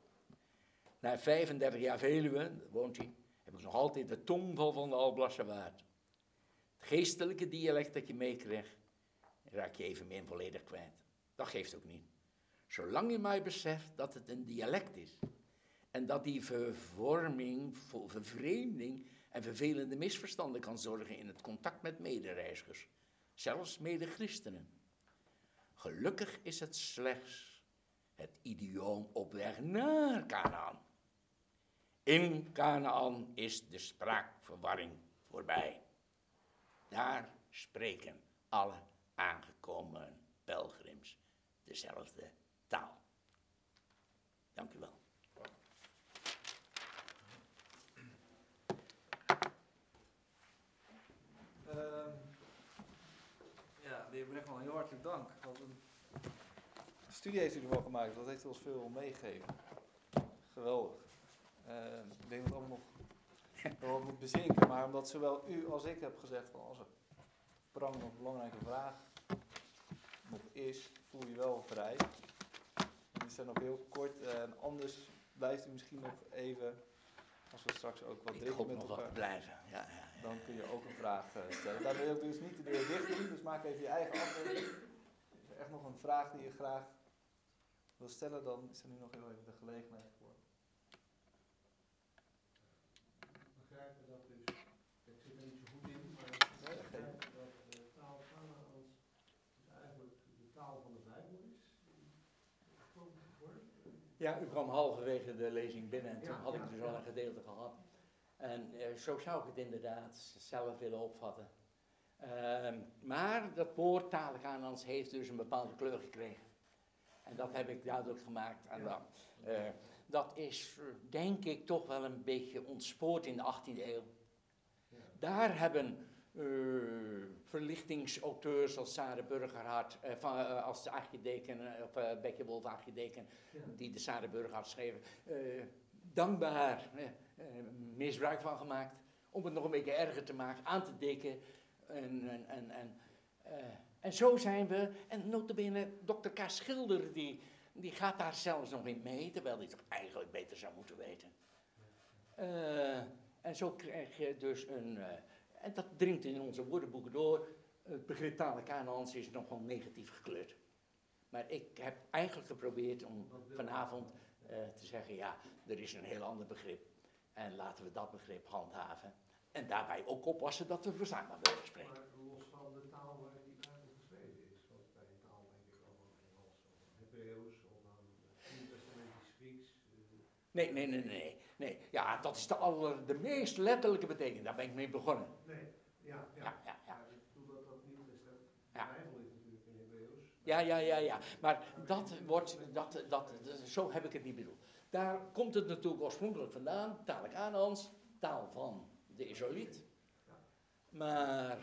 Na 35 jaar Veluwe, woont hij, heb ik nog altijd de tongval van de Alblasse waard. Het geestelijke dialect dat je meekrijgt, raak je even min volledig kwijt. Dat geeft ook niet. Zolang je maar beseft dat het een dialect is. En dat die vervorming, vervreemding en vervelende misverstanden kan zorgen in het contact met medereizigers. Zelfs mede-christenen. Gelukkig is het slechts het idioom op weg naar Canaan. In Canaan is de spraakverwarring voorbij. Daar spreken alle aangekomen pelgrims dezelfde taal. Dank u wel. Uh, ja, de heer Brechtman, heel hartelijk dank. Wat een studie heeft u ervan gemaakt, dat heeft u ons veel meegegeven. Geweldig. Uh, ik denk dat het allemaal nog wel moet bezinken, maar omdat zowel u als ik heb gezegd van als er prang nog een belangrijke vraag nog is, voel je wel vrij. Die zijn nog heel kort en anders blijft u misschien nog even, als we straks ook wat drinken met elkaar. blijven, ja, ja, ja, Dan kun je ook een vraag uh, stellen. Daar wil ook dus niet de deur dicht doen, dus maak even je eigen afweging. Is er echt nog een vraag die je graag wil stellen, dan is er nu nog heel even de gelegenheid voor. begrijpen dat dus, ik zit er niet zo goed in, maar ik begrijp dat de taal Kanaans dus eigenlijk de taal van de Bijbel is. Ja, u kwam halverwege de lezing binnen en toen had ik dus al een gedeelte gehad. En zo zou ik het inderdaad zelf willen opvatten. Ehm, maar dat woord Talikanaans heeft dus een bepaalde kleur gekregen. En dat heb ik duidelijk gemaakt. En Ja. eh, dat is denk ik toch wel een beetje ontspoord in de 18e eeuw. Ja. Daar hebben eh, verlichtingsauteurs als Sarah Burgerhart, eh, van, als de archideken, of uh, Bekke Wolf archideken, Ja. die de Sarah Burgerhart schreven, dankbaar eh, misbruik van gemaakt. Om het nog een beetje erger te maken, aan te dikken. En, en, en, en, eh, en zo zijn we, en notabene dokter K. Schilder, die, die gaat daar zelfs nog in mee, terwijl hij het toch eigenlijk beter zou moeten weten. Eh, en zo krijg je dus een, en dat dringt in onze woordenboeken door, het begrip Talikanaans is nogal negatief gekleurd. Maar ik heb eigenlijk geprobeerd om vanavond te zeggen, ja, er is een heel ander begrip. En laten we dat begrip handhaven. En daarbij ook oppassen dat we verstaanbaar blijven spreken. Maar los van de taal waar die Bijbel geschreven is, want bij een taal denk ik aan Engels of Hebreeuws of het Nieuw-testamentisch Grieks. eh, Nee, nee, nee, nee, nee. Ja, dat is de, aller, de meest letterlijke betekenis. Daar ben ik mee begonnen. Nee, ja, ja. Ja, ja, ja. Maar ik bedoel dat dat niet is. dat- De Ja. Bijbel is natuurlijk in Hebreeuws. Ja, ja, ja, ja. Maar dat wordt, dat, dat, zo heb ik het niet bedoeld. Daar komt het natuurlijk oorspronkelijk vandaan, taal taal van de Israëliet. Maar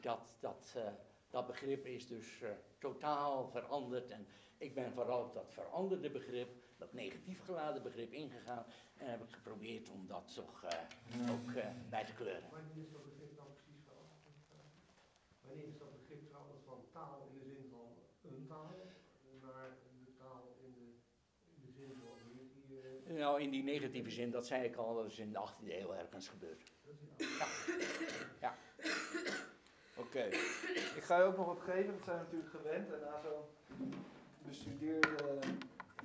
dat, dat, eh, dat begrip is dus eh, totaal veranderd. En ik ben vooral op dat veranderde begrip, dat negatief geladen begrip ingegaan. En heb ik geprobeerd om dat toch eh, ook bij te kleuren. Wanneer is dat begrip nou precies veranderd? Wanneer is dat begrip veranderd van taal de zin van een taal naar de taal in de, in de zin zoals we het hier... eh, Nou, in die negatieve zin, dat zei ik al, dat is in de 18e eeuw ergens gebeurd. is ja. Oké, ik ga je ook nog wat geven, dat zijn we natuurlijk gewend. En na zo'n bestudeerde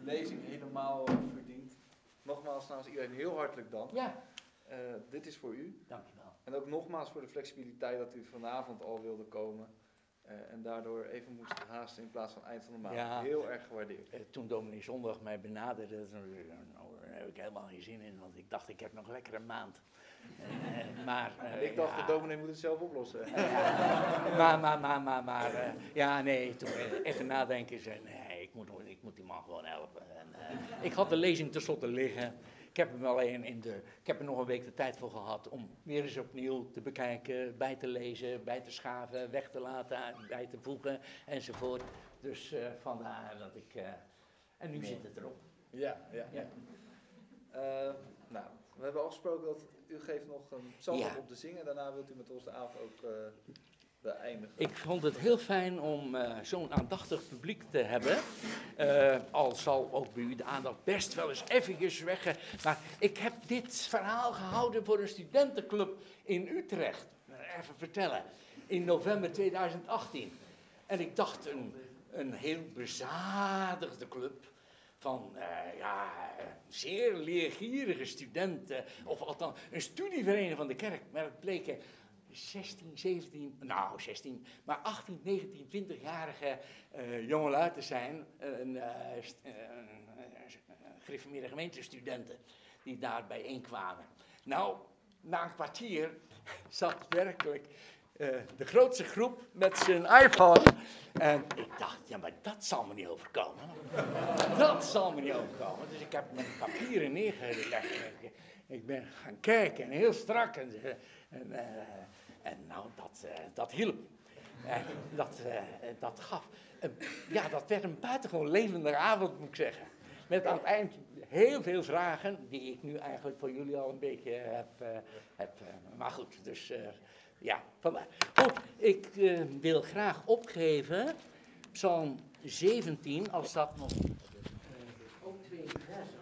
lezing helemaal verdiend. Nogmaals namens iedereen heel hartelijk dank. Ja, Eh, dit is voor u. dankjewel. En ook nogmaals voor de flexibiliteit dat u vanavond al wilde komen. eh, en daardoor even moest haasten in plaats van eind van de maand. Ja. Heel erg gewaardeerd. Eh, Toen dominee Zondag mij benaderde, eh, heb ik helemaal geen zin in, want ik dacht ik heb nog lekker een maand. Eh, maar, eh, En ik dacht, ja. de dominee moet het zelf oplossen. Maar, maar, maar, maar, maar, eh, ja, nee, toen eh, even nadenken, zei, nee, ik moet, ik moet die man gewoon helpen. En, eh, ik had de lezing tenslotte liggen. Ik heb hem alleen in de. Ik heb er nog een week de tijd voor gehad om weer eens opnieuw te bekijken, bij te lezen, bij te schaven, weg te laten, bij te voegen enzovoort. Dus eh, vandaar dat ik. eh, en nu zit het erop. Ja, ja. Ja. Eh, nou, we hebben afgesproken dat u geeft nog een psalm Ja. op te zingen. Daarna wilt u met ons de avond ook eh, beëindigen. Ik vond het heel fijn om eh, zo'n aandachtig publiek te hebben. Al zal ook bij u de aandacht best wel eens eventjes weg. eh, Maar ik heb dit verhaal gehouden voor een studentenclub in Utrecht. Even vertellen. In november 2018. En ik dacht een, een heel bezadigde club. Van eh, ja, zeer leergierige studenten. Of althans, een studievereniging van de kerk. Maar het bleken 16, 17, nou 16, maar 18, 19, 20-jarige eh jongelui te zijn. Een, eh, gereformeerde gemeentestudenten die daar bijeenkwamen. Nou, na een kwartier zat werkelijk eh, de grootste groep met zijn iPhone. En ik dacht, ja, maar dat zal me niet overkomen. Dat zal me niet overkomen. Dus ik heb mijn papieren neergelegd. Ik, ik ben gaan kijken en heel strak. En, eh, en, eh, en nou, dat, eh, dat hielp. En dat, dat gaf. ja, dat werd een buitengewoon levendige avond, moet ik zeggen. Met aan het eind heel veel vragen, die ik nu eigenlijk voor jullie al een beetje heb. heb maar goed, dus ja, van mij. Goed, ik eh, wil graag opgeven Psalm 17, als dat nog ook twee versen